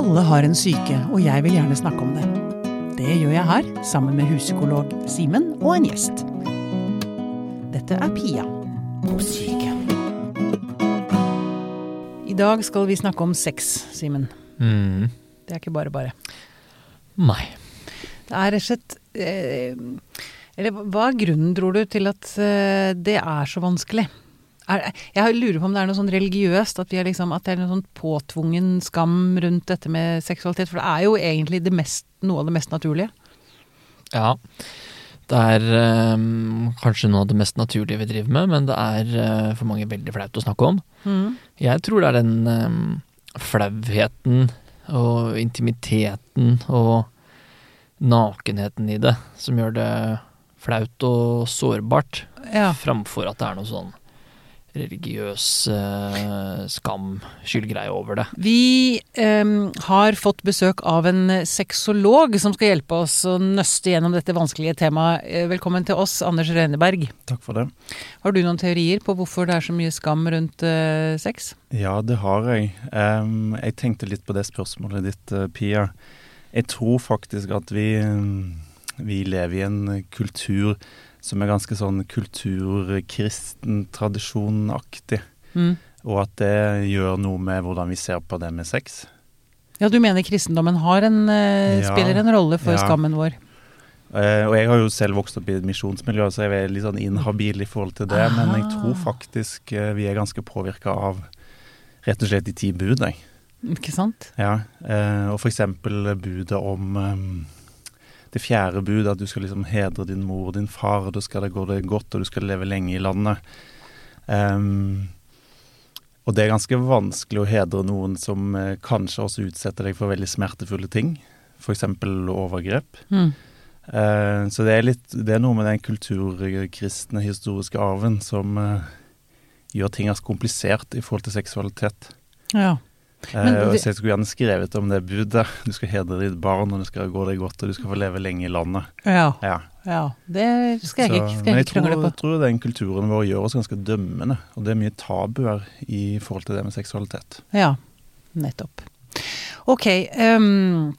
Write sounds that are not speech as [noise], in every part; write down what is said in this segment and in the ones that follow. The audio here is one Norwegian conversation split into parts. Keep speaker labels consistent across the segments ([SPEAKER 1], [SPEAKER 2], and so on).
[SPEAKER 1] Alle har en syke, og jeg vil gjerne snakke om det. Det gjør jeg her, sammen med huspsykolog Simen og en gjest. Dette er Pia på syke. I dag skal vi snakke om sex, Simen.
[SPEAKER 2] Mm.
[SPEAKER 1] Det er ikke bare bare.
[SPEAKER 2] Nei.
[SPEAKER 1] Det er rett og slett eh, Eller hva er grunnen, tror du, til at eh, det er så vanskelig? Er, jeg lurer på om det er noe sånn religiøst, at, vi er liksom, at det er noe sånn påtvungen skam rundt dette med seksualitet. For det er jo egentlig det mest, noe av det mest naturlige.
[SPEAKER 2] Ja. Det er um, kanskje noe av det mest naturlige vi driver med, men det er uh, for mange veldig flaut å snakke om.
[SPEAKER 1] Mm.
[SPEAKER 2] Jeg tror det er den um, flauheten og intimiteten og nakenheten i det som gjør det flaut og sårbart,
[SPEAKER 1] Ja.
[SPEAKER 2] framfor at det er noe sånn religiøs eh, skam, skyldgreie over det.
[SPEAKER 1] Vi eh, har fått besøk av en sexolog som skal hjelpe oss å nøste gjennom dette vanskelige temaet. Eh, Velkommen til oss, Anders Rønneberg.
[SPEAKER 3] Takk for det.
[SPEAKER 1] Har du noen teorier på hvorfor det er så mye skam rundt eh, sex?
[SPEAKER 3] Ja, det har jeg. Um, jeg tenkte litt på det spørsmålet ditt, eh, Pia. Jeg tror faktisk at vi, mm, vi lever i en kultur som er ganske sånn kulturkristen tradisjonaktig.
[SPEAKER 1] Mm.
[SPEAKER 3] Og at det gjør noe med hvordan vi ser på det med sex.
[SPEAKER 1] Ja, du mener kristendommen har en, eh,
[SPEAKER 3] Ja,
[SPEAKER 1] spiller en rolle for
[SPEAKER 3] ja.
[SPEAKER 1] skammen vår?
[SPEAKER 3] Eh, og jeg har jo selv vokst opp i et misjonsmiljø, så jeg er litt sånn inhabil i forhold til det. Men jeg tror
[SPEAKER 1] Ah.
[SPEAKER 3] faktisk eh, vi er ganske påvirka av rett og slett de ti bud, jeg.
[SPEAKER 1] Ikke sant?
[SPEAKER 3] Ja, eh, og for eksempel budet om eh, det fjerde budet, at du skal liksom hedre din mor og din far, og da skal det gå deg godt, og du skal leve lenge i landet. Um, og det er ganske vanskelig å hedre noen som eh, kanskje også utsetter deg for veldig smertefulle ting, f.eks. overgrep.
[SPEAKER 1] Mm.
[SPEAKER 3] Uh, så det er, litt, det er noe med den kulturkristne historiske arven som uh, gjør ting ganske komplisert i forhold til seksualitet.
[SPEAKER 1] Ja. Men
[SPEAKER 3] Eh, så jeg skulle gjerne skrevet om det budet. Du skal hedre ditt barn, og det skal gå deg godt, og du skal få leve lenge i landet.
[SPEAKER 1] ja.
[SPEAKER 3] Ja.
[SPEAKER 1] Ja. Det skal jeg
[SPEAKER 3] Så-
[SPEAKER 1] ikke, skal
[SPEAKER 3] men
[SPEAKER 1] jeg
[SPEAKER 3] jeg
[SPEAKER 1] ikke krangle
[SPEAKER 3] tror,
[SPEAKER 1] på.
[SPEAKER 3] tror den kulturen vår gjør oss ganske dømmende, og det er mye tabuer i forhold til det med seksualitet.
[SPEAKER 1] Ja, nettopp. Ok. Um,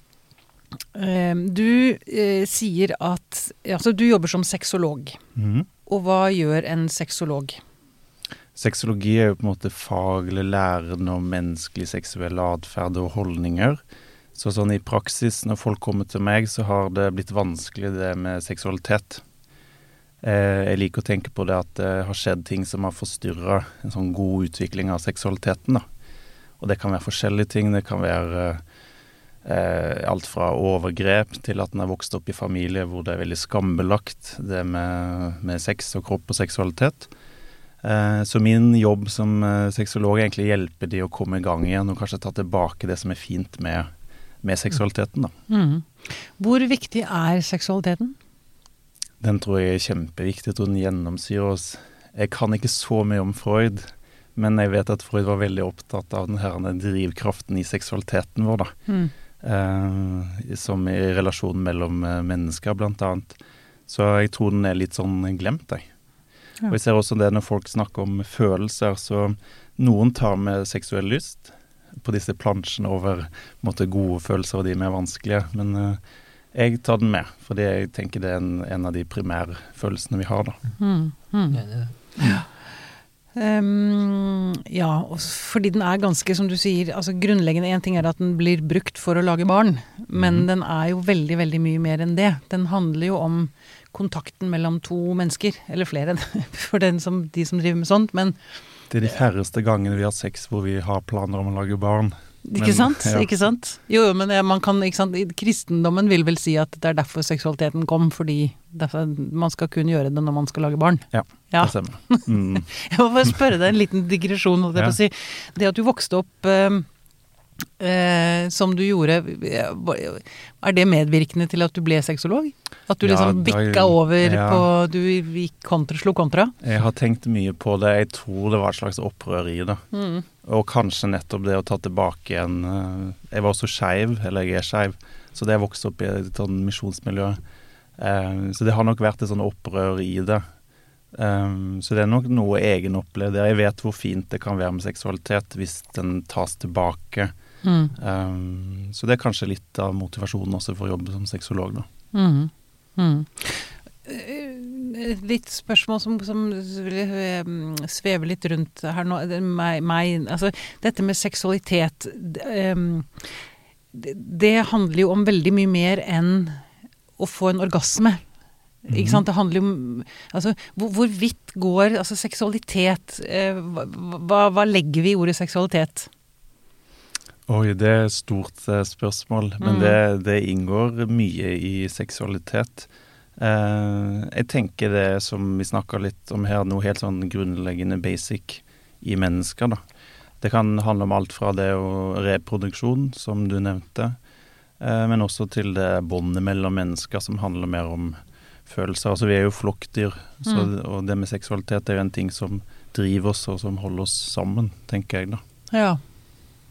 [SPEAKER 1] du uh, sier at Altså, du jobber som sexolog.
[SPEAKER 3] Mm.
[SPEAKER 1] Og hva gjør en sexolog?
[SPEAKER 3] Sexologi er jo på en måte fag eller læren om menneskelig seksuell atferd og holdninger. Så sånn i praksis, når folk kommer til meg, så har det blitt vanskelig det med seksualitet. Eh, jeg liker å tenke på det at det har skjedd ting som har forstyrra en sånn god utvikling av seksualiteten. da. Og det kan være forskjellige ting. Det kan være eh, alt fra overgrep til at en har vokst opp i familie hvor det er veldig skambelagt, det med, med sex og kropp og seksualitet. Eh, Så min jobb som eh, sexolog er egentlig å hjelpe de å komme i gang igjen, og kanskje ta tilbake det som er fint med, med seksualiteten. da.
[SPEAKER 1] Mm. Hvor viktig er seksualiteten?
[SPEAKER 3] Den tror jeg er kjempeviktig. Jeg tror den gjennomsyrer oss. Jeg kan ikke så mye om Freud, men jeg vet at Freud var veldig opptatt av den drivkraften i seksualiteten vår, da.
[SPEAKER 1] Mm.
[SPEAKER 3] Eh, som i relasjonen mellom eh, mennesker, blant annet. Så jeg tror den er litt sånn glemt, jeg.
[SPEAKER 1] Ja.
[SPEAKER 3] Og jeg ser også det når folk snakker om følelser, så noen tar med seksuell lyst på disse plansjene over måte, gode følelser og de mer vanskelige. Men uh, jeg tar den med, fordi jeg tenker det er en, en av de primærfølelsene vi har, da.
[SPEAKER 1] Mm. Ehm, ja, Um, ja, fordi den er ganske, som du sier, altså grunnleggende én ting er at den blir brukt for å lage barn, men
[SPEAKER 3] mm.
[SPEAKER 1] den er jo veldig, veldig mye mer enn det. Den handler jo om kontakten mellom to mennesker, eller flere [laughs] for den som, de som driver med sånt, men
[SPEAKER 3] Det er de færreste gangene vi har sex hvor vi har planer om å lage barn.
[SPEAKER 1] ikke
[SPEAKER 3] Men,
[SPEAKER 1] sant?
[SPEAKER 3] ja.
[SPEAKER 1] Ikke sant? Jo, jo, men man kan, ikke sant? kristendommen vil vel si at det er derfor seksualiteten kom, fordi man skal kun gjøre det når man skal lage barn.
[SPEAKER 3] Ja,
[SPEAKER 1] Ja.
[SPEAKER 3] det stemmer. Mm. [laughs]
[SPEAKER 1] Jeg må bare spørre deg en liten digresjon. å si. Det at du vokste opp eh, eh, som du gjorde, er det medvirkende til at du ble sexolog? At du
[SPEAKER 3] Ja,
[SPEAKER 1] liksom bikka over
[SPEAKER 3] ja.
[SPEAKER 1] på Du gikk kontra, slo kontra?
[SPEAKER 3] Jeg har tenkt mye på det. Jeg tror det var et slags opprør i det.
[SPEAKER 1] Mm.
[SPEAKER 3] Og kanskje nettopp det å ta tilbake igjen eh, Jeg var også skeiv, eller jeg er skeiv, så det jeg vokste opp i et sånn misjonsmiljø. Eh, Så det har nok vært et sånn opprør i det. Eh, Så det er nok noe egenopplevd. Jeg vet hvor fint det kan være med seksualitet hvis den tas tilbake
[SPEAKER 1] Mm.
[SPEAKER 3] Um, så det er kanskje litt av motivasjonen også for å jobbe som sexolog, da.
[SPEAKER 1] Mm. Mm. Eh, Et litt spørsmål som, som eh, svever litt rundt her nå. Meg, meg, altså, dette med seksualitet det, det, handler jo om veldig mye mer enn å få en orgasme. Ikke
[SPEAKER 3] Mhm.
[SPEAKER 1] sant? Det handler jo om altså, hvor, Hvorvidt går altså, seksualitet eh, hva, hva, hva legger vi i ordet seksualitet?
[SPEAKER 3] Oi, det er et stort eh, spørsmål, men
[SPEAKER 1] Mm.
[SPEAKER 3] det, det inngår mye i seksualitet. Eh, jeg tenker det som vi snakka litt om her, noe helt sånn grunnleggende basic i mennesker, da. Det kan handle om alt fra det og reproduksjon, som du nevnte, eh, men også til det båndet mellom mennesker som handler mer om følelser. Altså vi er jo flokkdyr, så,
[SPEAKER 1] Mm.
[SPEAKER 3] og det med seksualitet er jo en ting som driver oss og som holder oss sammen, tenker jeg da.
[SPEAKER 1] Ja.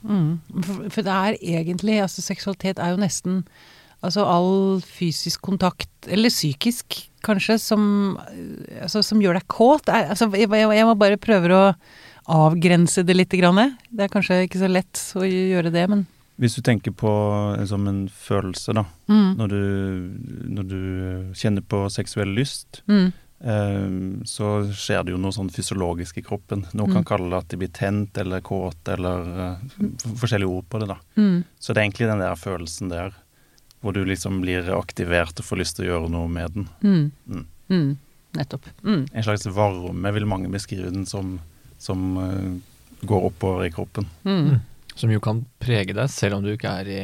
[SPEAKER 1] Mm. For, for det er egentlig Altså, seksualitet er jo nesten Altså all fysisk kontakt, eller psykisk kanskje, som, altså, som gjør deg kåt. Er, altså, jeg, jeg må bare prøve å avgrense det litt. Grann. Det er kanskje ikke så lett å gjøre det, men
[SPEAKER 3] Hvis du tenker på liksom, en følelse, da.
[SPEAKER 1] mm.
[SPEAKER 3] Når du, når du kjenner på seksuell lyst,
[SPEAKER 1] Mm.
[SPEAKER 3] Eh, så skjer det jo noe sånn fysiologisk i kroppen. Noen
[SPEAKER 1] Mm.
[SPEAKER 3] kan kalle det at de blir tent eller kåt eller eh, forskjellige ord på det, da.
[SPEAKER 1] Mm.
[SPEAKER 3] Så det er egentlig den der følelsen der, hvor du liksom blir aktivert og får lyst til å gjøre noe med den.
[SPEAKER 1] Mm.
[SPEAKER 3] Mm.
[SPEAKER 1] Mm. Nettopp. Mm.
[SPEAKER 3] En slags varme vil mange beskrive den som, som eh, går oppover i kroppen.
[SPEAKER 1] Mm.
[SPEAKER 2] Som jo kan prege deg, selv om du ikke er i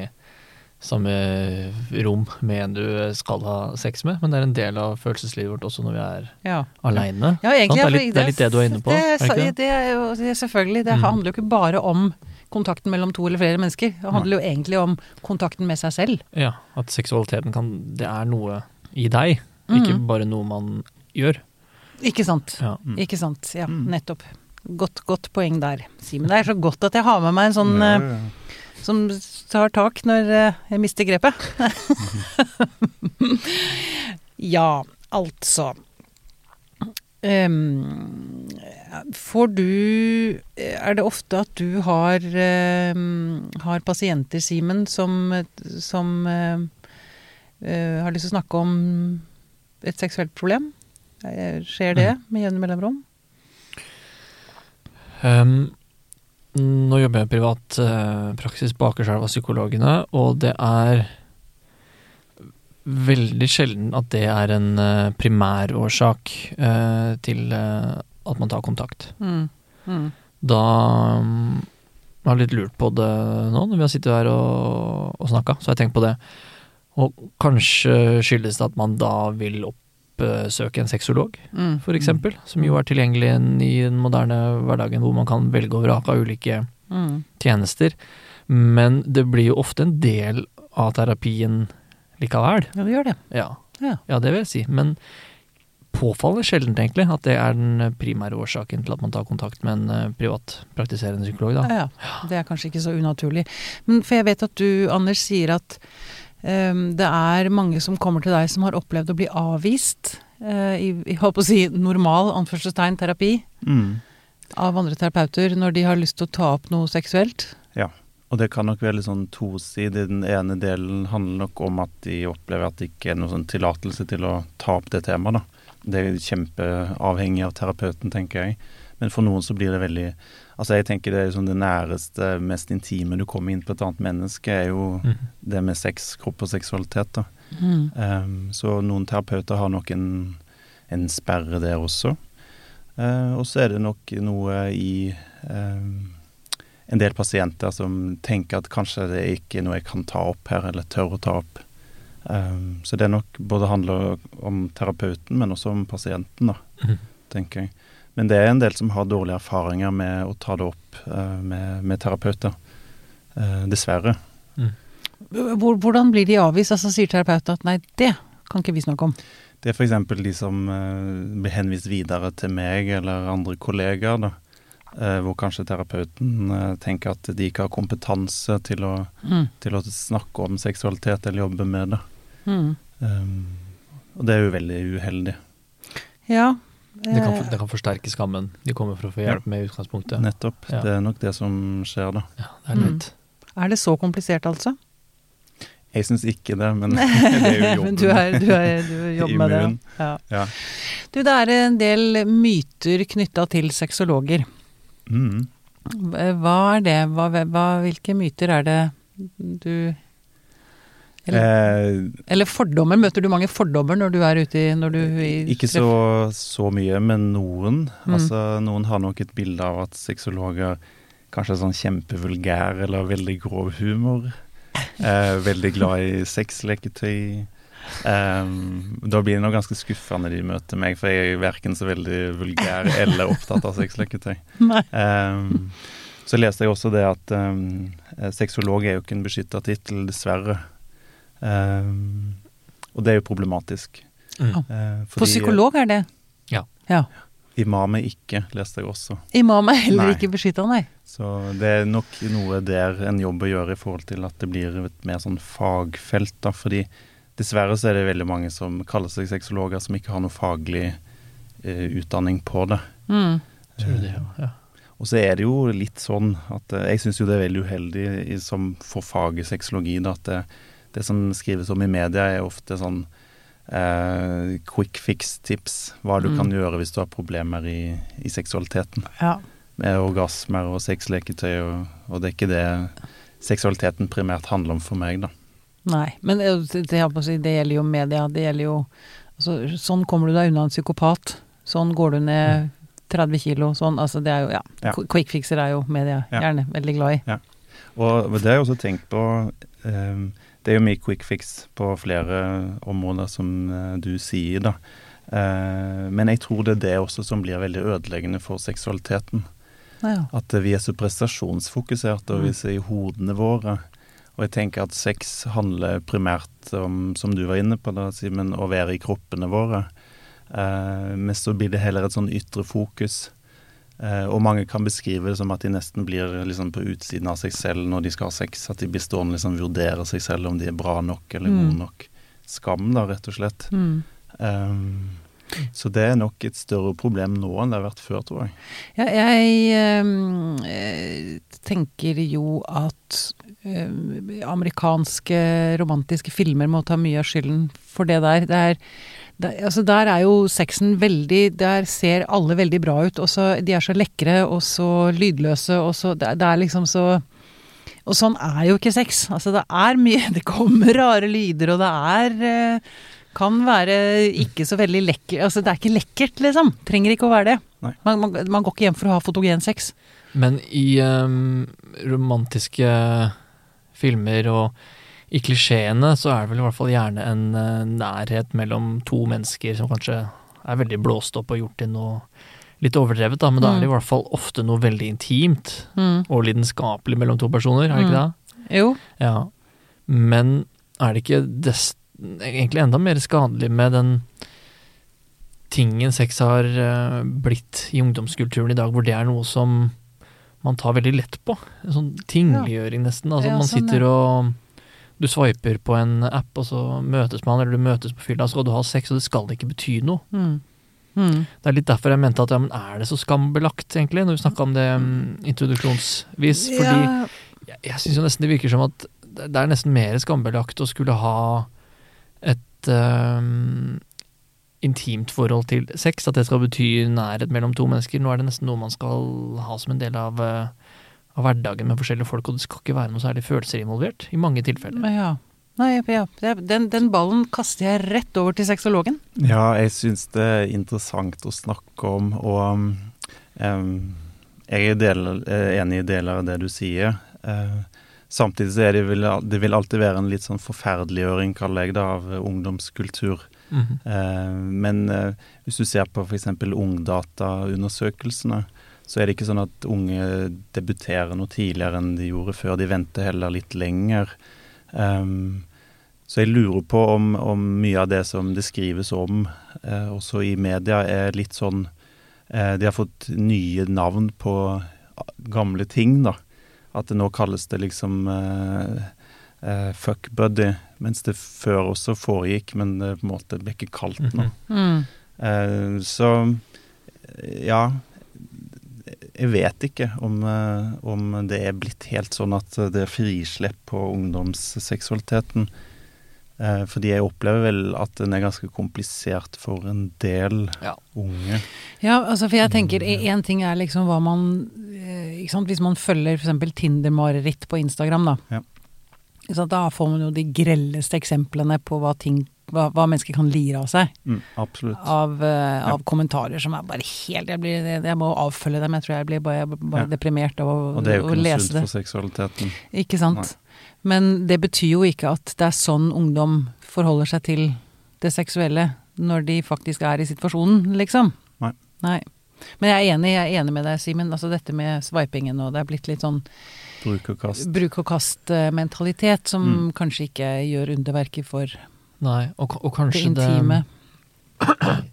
[SPEAKER 2] samme rom med en du skal ha sex med. Men det er en del av følelseslivet vårt også når vi er
[SPEAKER 1] Ja.
[SPEAKER 2] aleine.
[SPEAKER 1] Ja.
[SPEAKER 2] Det er det er litt det du er inne på,
[SPEAKER 1] Det,
[SPEAKER 2] det
[SPEAKER 1] er jo selvfølgelig. Det
[SPEAKER 2] Mm.
[SPEAKER 1] handler jo ikke bare om kontakten mellom to eller flere mennesker. Det handler jo egentlig om kontakten med seg selv.
[SPEAKER 2] Ja, at seksualiteten kan Det er noe i deg, ikke
[SPEAKER 1] mm.
[SPEAKER 2] bare noe man gjør.
[SPEAKER 1] Ikke sant.
[SPEAKER 2] Ja.
[SPEAKER 3] Mm.
[SPEAKER 1] Ikke sant. Ja,
[SPEAKER 3] Mm.
[SPEAKER 1] nettopp. Godt, godt poeng der, Simen. Det er så godt at jeg har med meg en sånn
[SPEAKER 3] Ja,
[SPEAKER 1] eh,
[SPEAKER 3] ja.
[SPEAKER 1] Som tar tak når eh, jeg mister grepet. [laughs] ja, altså. Um, får du Er det ofte at du har, um, har pasienter, Simen, som, som uh, uh, har lyst til å snakke om et seksuelt problem? Eh, Skjer det med jevne mellomrom?
[SPEAKER 2] Um, nå jobber jeg i privat eh, praksis på Akerselva psykologene, og det er veldig sjelden at det er en uh, primærårsak eh, til eh, at man tar kontakt.
[SPEAKER 1] Mm. Mm.
[SPEAKER 2] Da um, jeg har litt lurt på det nå når vi har sittet her og, og snakka, så har jeg tenkt på det. Og kanskje skyldes det at man da vil oppsøke en sexolog,
[SPEAKER 1] Mm.
[SPEAKER 2] eksempel, som jo er tilgjengelig i den moderne hverdagen, hvor man kan velge og vrake av ulike
[SPEAKER 1] Mm.
[SPEAKER 2] tjenester. Men det blir jo ofte en del av terapien likevel.
[SPEAKER 1] Ja, det gjør det.
[SPEAKER 2] Ja,
[SPEAKER 1] Ja.
[SPEAKER 2] ja det vil jeg si. Men påfallende sjeldent, egentlig, at det er den primære årsaken til at man tar kontakt med en eh, privatpraktiserende psykolog. Da.
[SPEAKER 1] Ja, ja. Det er kanskje ikke så unaturlig. Men for jeg vet at du, Anders, sier at det er mange som kommer til deg som har opplevd å bli avvist eh, i, jeg holdt på å si, normal anførselstegn terapi
[SPEAKER 3] Mm.
[SPEAKER 1] av andre terapeuter når de har lyst til å ta opp noe seksuelt.
[SPEAKER 3] Ja, Og det kan nok være litt sånn tosidig. Den ene delen handler nok om at de opplever at det ikke er noen sånn tillatelse til å ta opp det temaet, da. Det er kjempeavhengig av terapeuten, tenker jeg. Men for noen så blir det veldig Altså jeg tenker det er liksom det næreste, mest intime du kommer inn på et annet menneske, er jo
[SPEAKER 2] mm.
[SPEAKER 3] det med sex, kropp og seksualitet, da.
[SPEAKER 1] Mm.
[SPEAKER 3] Um, så noen terapeuter har nok en, en sperre der også. Uh, og så er det nok noe i um, en del pasienter som tenker at kanskje det er ikke er noe jeg kan ta opp her, eller tør å ta opp. Um, så det er nok både handler om terapeuten, men også om pasienten, da,
[SPEAKER 2] mm.
[SPEAKER 3] tenker jeg. Men det er en del som har dårlige erfaringer med å ta det opp uh, med, med terapeuter. Uh, dessverre.
[SPEAKER 1] Mm. hvordan blir de avvist? Altså sier terapeuten at nei, det kan ikke vi snakke om.
[SPEAKER 3] Det er f.eks. de som uh, blir henvist videre til meg eller andre kollegaer, da. Uh, hvor kanskje terapeuten uh, tenker at de ikke har kompetanse til å,
[SPEAKER 1] Mm.
[SPEAKER 3] til å snakke om seksualitet eller jobbe med det.
[SPEAKER 1] Mm.
[SPEAKER 3] Um, og det er jo veldig uheldig.
[SPEAKER 1] Ja.
[SPEAKER 2] Det, kan,
[SPEAKER 1] eh,
[SPEAKER 2] det kan forsterke skammen de kommer for å få hjelp med i utgangspunktet.
[SPEAKER 3] Nettopp.
[SPEAKER 2] Ja.
[SPEAKER 3] Det er nok det som skjer, da.
[SPEAKER 2] Ja, det er
[SPEAKER 1] Mm. Er det så komplisert, altså?
[SPEAKER 3] Jeg syns ikke det, men [laughs] [laughs] det er jo jobben.
[SPEAKER 1] Men du, er, du, er, du [laughs] jobber med det. Ja.
[SPEAKER 3] Ja.
[SPEAKER 1] Du, det er en del myter knytta til sexologer.
[SPEAKER 3] Mm.
[SPEAKER 1] Hva er det? Hva, hva, hvilke myter er det du eller,
[SPEAKER 3] Eh,
[SPEAKER 1] eller fordommer? Møter du mange fordommer når du er ute i, du i
[SPEAKER 3] ikke så, så mye, men noen.
[SPEAKER 1] Mm.
[SPEAKER 3] Altså, noen har nok et bilde av at sexologer kanskje er sånn kjempevulgær eller veldig grov humor. Eh, veldig glad i sexleketøy. Um, da blir det nok ganske skuffende de møter meg, for jeg er verken så veldig vulgær eller opptatt av sexleketøy. [laughs] Um, så leste jeg også det at um, sexolog er jo ikke en beskytta tittel, dessverre. Um, og det er jo problematisk.
[SPEAKER 2] Mm.
[SPEAKER 3] Uh,
[SPEAKER 1] For psykolog er det?
[SPEAKER 2] Ja.
[SPEAKER 1] ja.
[SPEAKER 3] Imam er ikke, leste jeg også.
[SPEAKER 1] Imam er heller
[SPEAKER 3] Nei.
[SPEAKER 1] ikke beskytta, nei.
[SPEAKER 3] Så det er nok noe der en jobb å gjøre i forhold til at det blir et mer sånn fagfelt, da. Fordi dessverre så er det veldig mange som kaller seg sexologer som ikke har noe faglig uh, utdanning på det.
[SPEAKER 1] Mm.
[SPEAKER 2] Tror du det, ja.
[SPEAKER 3] Og så er det jo litt sånn at jeg syns jo det er veldig uheldig i, som for faget sexologi, da, at det, det som skrives om i media er ofte sånn eh, quick fix-tips. Hva du
[SPEAKER 1] Mm.
[SPEAKER 3] kan gjøre hvis du har problemer i, i seksualiteten.
[SPEAKER 1] Ja.
[SPEAKER 3] Med orgasmer og sexleketøy, og, og det er ikke det seksualiteten primært handler om for meg, da.
[SPEAKER 1] Nei. Men det, det, det gjelder jo media. Det gjelder jo altså, Sånn kommer du deg unna en psykopat. Sånn går du ned 30 kilo. Sånn. Altså, det er jo Ja.
[SPEAKER 3] Ja.
[SPEAKER 1] Quick fixer er jo media
[SPEAKER 3] Ja.
[SPEAKER 1] gjerne veldig glad i. Ja.
[SPEAKER 3] Og det har jeg også tenkt på eh, Det er jo mye quick fix på flere områder, som eh, du sier, da. Eh, men jeg tror det er det også som blir veldig ødeleggende for seksualiteten.
[SPEAKER 1] Ja.
[SPEAKER 3] At vi er så prestasjonsfokuserte, og vi ser i hodene våre. Og jeg tenker at sex handler primært om, som du var inne på, da, Simen, å være i kroppene våre. Eh, men så blir det heller et sånn ytre fokus. Eh, og mange kan beskrive det som at de nesten blir liksom på utsiden av seg selv når de skal ha sex. At de blir stående liksom vurdere seg selv om de er bra nok eller
[SPEAKER 1] Mm.
[SPEAKER 3] gode nok. Skam, da, rett og slett.
[SPEAKER 1] Mm.
[SPEAKER 3] Um, så det er nok et større problem nå enn det har vært før, tror jeg.
[SPEAKER 1] Ja, jeg eh, tenker jo at eh, amerikanske romantiske filmer må ta mye av skylden for det der. Det er, det, altså der er jo sexen veldig Der ser alle veldig bra ut, og så De er så lekre og så lydløse, og så Det, det er liksom så Og sånn er jo ikke sex. Altså det er mye [laughs] Det kommer rare lyder, og det er eh, kan være ikke så veldig lekkert Altså det er ikke lekkert, liksom. Trenger ikke å være det. Man, man, man går ikke hjem for å ha fotogen sex.
[SPEAKER 2] Men i um, romantiske filmer og i klisjeene så er det vel i hvert fall gjerne en eh, nærhet mellom to mennesker som kanskje er veldig blåst opp og gjort til noe litt overdrevet, da, men da er det i hvert fall ofte noe veldig intimt og lidenskapelig mellom to personer, er det ikke det?
[SPEAKER 1] Jo.
[SPEAKER 2] Ja. Men er det ikke dest, egentlig enda mer skadelig med den tingen sex har eh, blitt i ungdomskulturen i dag, hvor det er noe som man tar veldig lett på? En sånn tingliggjøring, nesten. Altså
[SPEAKER 1] Ja,
[SPEAKER 2] man
[SPEAKER 1] sånn,
[SPEAKER 2] sitter og Du sveiper på en app, og så møtes man, eller du møtes på fylla, så skal du ha sex, og det skal ikke bety noe.
[SPEAKER 1] Mm. Mm.
[SPEAKER 2] Det er litt derfor jeg mente at ja, men er det så skambelagt, egentlig, når vi snakka om det um, introduksjonsvis? Fordi
[SPEAKER 1] Ja,
[SPEAKER 2] jeg, jeg syns jo nesten det virker som at det er nesten mer skambelagt å skulle ha et um, intimt forhold til sex, at det skal bety nærhet mellom to mennesker. Nå er det nesten noe man skal ha som en del av, øh, av hverdagen med forskjellige folk, og det skal ikke være noe særlig følelser involvert, i mange tilfeller.
[SPEAKER 1] men ja. Nei, ja. Den, den ballen kaster jeg rett over til sexologen.
[SPEAKER 3] Ja, jeg syns det er interessant å snakke om, og um, jeg er del, er enig i deler av det du sier. Uh, samtidig så er det, vil, det vil alltid være en litt sånn forferdeliggjøring, kaller jeg det, av ungdomskultur. ungdomskultur.
[SPEAKER 2] -hmm.
[SPEAKER 3] uh, men uh, hvis du ser på f.eks. Ungdataundersøkelsene, så er det ikke sånn at unge debuterer noe tidligere enn de gjorde før. De venter heller litt lenger. Um, så jeg lurer på om, om mye av det som det skrives om, eh, også i media, er litt sånn eh, De har fått nye navn på gamle ting, da. At det nå kalles det liksom eh, eh, fuck buddy, mens det før også foregikk, men det på en måte ble ikke kalt noe.
[SPEAKER 2] Mhm.
[SPEAKER 1] Mm.
[SPEAKER 3] Eh, så ja jeg vet ikke om, eh, om det er blitt helt sånn at det er frislepp på ungdomsseksualiteten. Eh, fordi jeg opplever vel at den er ganske komplisert for en del
[SPEAKER 2] Ja.
[SPEAKER 3] unge.
[SPEAKER 1] Ja, altså for jeg tenker én ting er liksom hva man eh, ikke sant? Hvis man følger f.eks. Tinder-mareritt på Instagram, da.
[SPEAKER 3] Ja.
[SPEAKER 1] Da får man jo de grelleste eksemplene på hva, ting, hva, hva mennesker kan lire av seg.
[SPEAKER 3] Mm.
[SPEAKER 1] Av, uh, av kommentarer som er bare helt Jeg, blir, jeg må avfølge dem. Jeg tror jeg blir bare, bare
[SPEAKER 3] Ja.
[SPEAKER 1] deprimert av å, lese det.
[SPEAKER 3] Og det er jo ikke noe sunt for seksualiteten.
[SPEAKER 1] Ikke sant. Men det betyr jo ikke at det er sånn ungdom forholder seg til det seksuelle når de faktisk er i situasjonen, liksom.
[SPEAKER 3] Nei.
[SPEAKER 1] Nei. Men jeg er enig, jeg er enig med deg, Simen. Altså dette med swipingen og det er blitt litt sånn
[SPEAKER 3] Bruk og kast.
[SPEAKER 1] bruk og kast-mentalitet som
[SPEAKER 3] Mm.
[SPEAKER 1] kanskje ikke gjør underverker for
[SPEAKER 2] Nei, og, og kanskje det,
[SPEAKER 1] intime. [clears throat]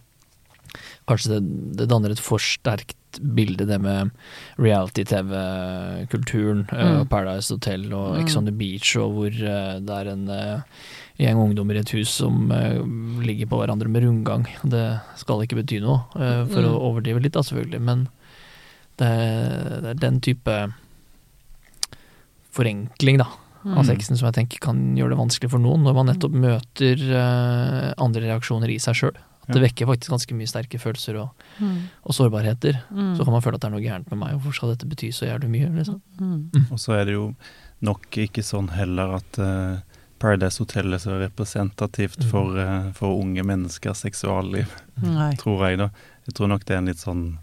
[SPEAKER 2] Kanskje det, det danner et for sterkt bilde, det med reality-TV-kulturen.
[SPEAKER 1] Mm.
[SPEAKER 2] og Paradise Hotel og
[SPEAKER 1] Mm.
[SPEAKER 2] Ex on the Beach, og hvor eh, det er en eh, gjeng ungdommer i et hus som uh, ligger på hverandre med rundgang. Det skal ikke bety noe, uh, for
[SPEAKER 1] Mm.
[SPEAKER 2] å overdrive litt da, selvfølgelig, men det, det er den type forenkling da,
[SPEAKER 1] Mm.
[SPEAKER 2] Av sexen som jeg tenker kan gjøre det vanskelig for noen, når man nettopp møter uh, andre reaksjoner i seg sjøl. At det vekker faktisk ganske mye sterke følelser og,
[SPEAKER 1] Mm.
[SPEAKER 2] og sårbarheter.
[SPEAKER 1] Mm.
[SPEAKER 2] Så kan man føle at det er noe gærent med meg, hvorfor skal dette bety så jævlig mye? Liksom?
[SPEAKER 1] Mm.
[SPEAKER 3] Og så er det jo nok ikke sånn heller at uh, Paradise Hotel er så representativt
[SPEAKER 2] Mhm.
[SPEAKER 3] for, uh, for unge menneskers seksualliv,
[SPEAKER 1] Nei.
[SPEAKER 3] tror jeg da. Jeg tror nok det er en litt sånn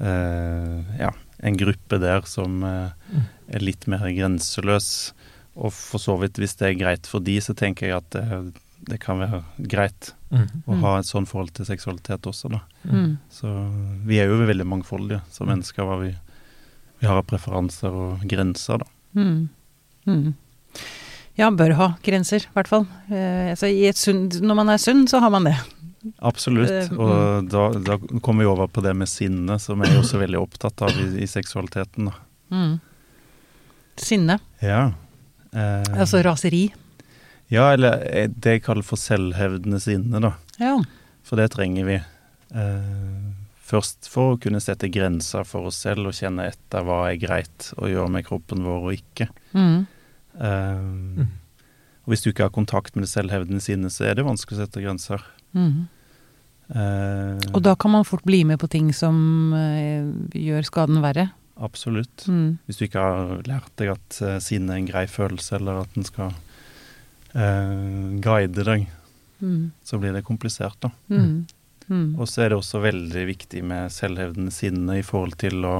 [SPEAKER 3] uh, ja, en gruppe der som
[SPEAKER 2] Mm.
[SPEAKER 3] er litt mer grenseløs. Og for så vidt, hvis det er greit for de, så tenker jeg at det, det kan være greit
[SPEAKER 2] Mm.
[SPEAKER 3] å
[SPEAKER 1] Mm.
[SPEAKER 3] ha et sånn forhold til seksualitet også, da.
[SPEAKER 1] Mm.
[SPEAKER 3] Så vi er jo veldig mangfoldige som mennesker, hva vi, vi har av preferanser og grenser, da.
[SPEAKER 1] Mm. Mm. Ja, bør ha grenser, i hvert fall. Eh, altså, i et sunn, når man er sunn, så har man det.
[SPEAKER 3] Absolutt.
[SPEAKER 1] Eh,
[SPEAKER 3] Og da, da kommer vi over på det med sinne, som jeg er også veldig opptatt av i, i seksualiteten. Da.
[SPEAKER 1] Mm. Sinne.
[SPEAKER 3] Ja. Eh,
[SPEAKER 1] Altså raseri.
[SPEAKER 3] ja, eller eh, det jeg kaller for selvhevdende sinne, da.
[SPEAKER 1] Ja.
[SPEAKER 3] For det trenger vi. Eh, først for å kunne sette grenser for oss selv og kjenne etter hva er greit å gjøre med kroppen vår og ikke.
[SPEAKER 1] Mm.
[SPEAKER 3] Eh, Og hvis du ikke har kontakt med det selvhevdende sinnet, så er det vanskelig å sette grenser.
[SPEAKER 1] Mm.
[SPEAKER 3] Eh,
[SPEAKER 1] Og da kan man fort bli med på ting som eh, gjør skaden verre.
[SPEAKER 3] Absolutt.
[SPEAKER 1] Mm.
[SPEAKER 3] Hvis du ikke har lært deg at uh, sinne er en grei følelse, eller at den skal uh, guide deg,
[SPEAKER 1] Mm.
[SPEAKER 3] så blir det komplisert, da.
[SPEAKER 1] Mm. Mm.
[SPEAKER 3] Og så er det også veldig viktig med selvhevdende sinne i forhold til å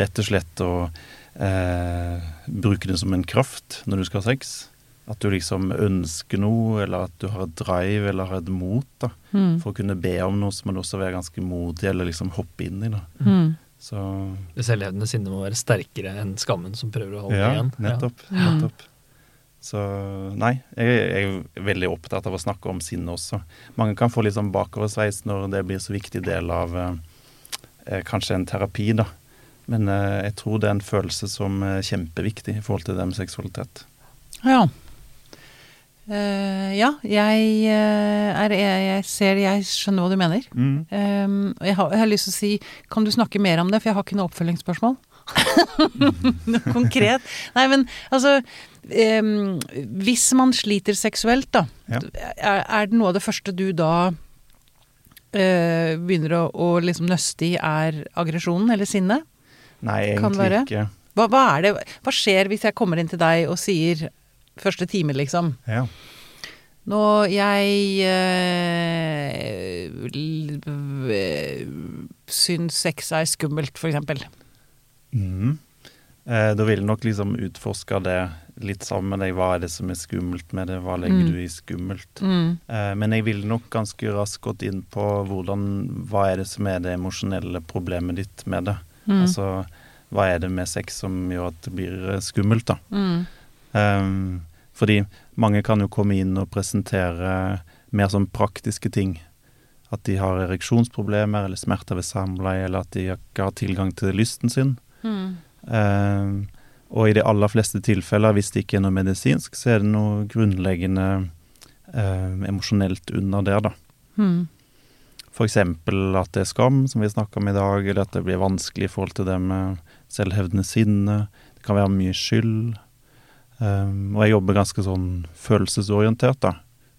[SPEAKER 3] rett og slett å uh, bruke det som en kraft når du skal ha sex. At du liksom ønsker noe, eller at du har et drive eller har et mot. da.
[SPEAKER 1] Mm.
[SPEAKER 3] For å kunne be om noe, så må du også være ganske modig, eller liksom hoppe inn i det.
[SPEAKER 1] Mm.
[SPEAKER 3] Så
[SPEAKER 2] Det selvhevdende sinnet må være sterkere enn skammen som prøver å holde
[SPEAKER 3] ja,
[SPEAKER 2] igjen.
[SPEAKER 3] nettopp.
[SPEAKER 1] Ja.
[SPEAKER 3] nettopp. Så nei, jeg, jeg er veldig opptatt av å snakke om sinne også. Mange kan få litt sånn bakoversveis når det blir så viktig del av eh, eh, kanskje en terapi, da. Men eh, jeg tror det er en følelse som er kjempeviktig i forhold til det med seksualitet.
[SPEAKER 1] Ja. Eh, ja, jeg, eh, er, jeg, jeg ser Jeg skjønner hva du mener. Um, jeg, har, jeg har lyst til å si Kan du snakke mer om det, for jeg har ikke noe oppfølgingsspørsmål. [laughs] noe konkret. Nei, men altså um, Hvis man sliter seksuelt, da,
[SPEAKER 3] Ja.
[SPEAKER 1] er, er det noe av det første du da uh, begynner å, å liksom nøste i, er aggresjonen eller sinnet?
[SPEAKER 3] Nei, egentlig ikke.
[SPEAKER 1] Hva, hva er det Hva skjer hvis jeg kommer inn til deg og sier første time, liksom?
[SPEAKER 3] Ja.
[SPEAKER 1] Nå, jeg øh, syns sex er skummelt, eksempel.
[SPEAKER 3] Mhm. Eh, da vil jeg nok liksom utforske det litt sammen med deg. Hva er det som er skummelt med det? Hva legger
[SPEAKER 1] Mm.
[SPEAKER 3] du i skummelt?
[SPEAKER 1] Mm.
[SPEAKER 3] Eh, Men jeg ville nok ganske raskt gått inn på hvordan, hva er det som er det emosjonelle problemet ditt med det.
[SPEAKER 1] Mm.
[SPEAKER 3] Altså, hva er det med sex som gjør at det blir eh, skummelt, da.
[SPEAKER 1] Mm.
[SPEAKER 3] Um, fordi mange kan jo komme inn og presentere mer sånn praktiske ting. At de har ereksjonsproblemer eller smerter ved samleie, eller at de ikke har tilgang til lysten sin.
[SPEAKER 1] Mm.
[SPEAKER 3] Um, og i de aller fleste tilfeller, hvis det ikke er noe medisinsk, så er det noe grunnleggende um, emosjonelt under der, da.
[SPEAKER 1] Mm.
[SPEAKER 3] F.eks. at det er skam, som vi snakka om i dag, eller at det blir vanskelig i forhold til det med selvhevdende sinne. Det kan være mye skyld. Um, og jeg jobber ganske sånn følelsesorientert, da.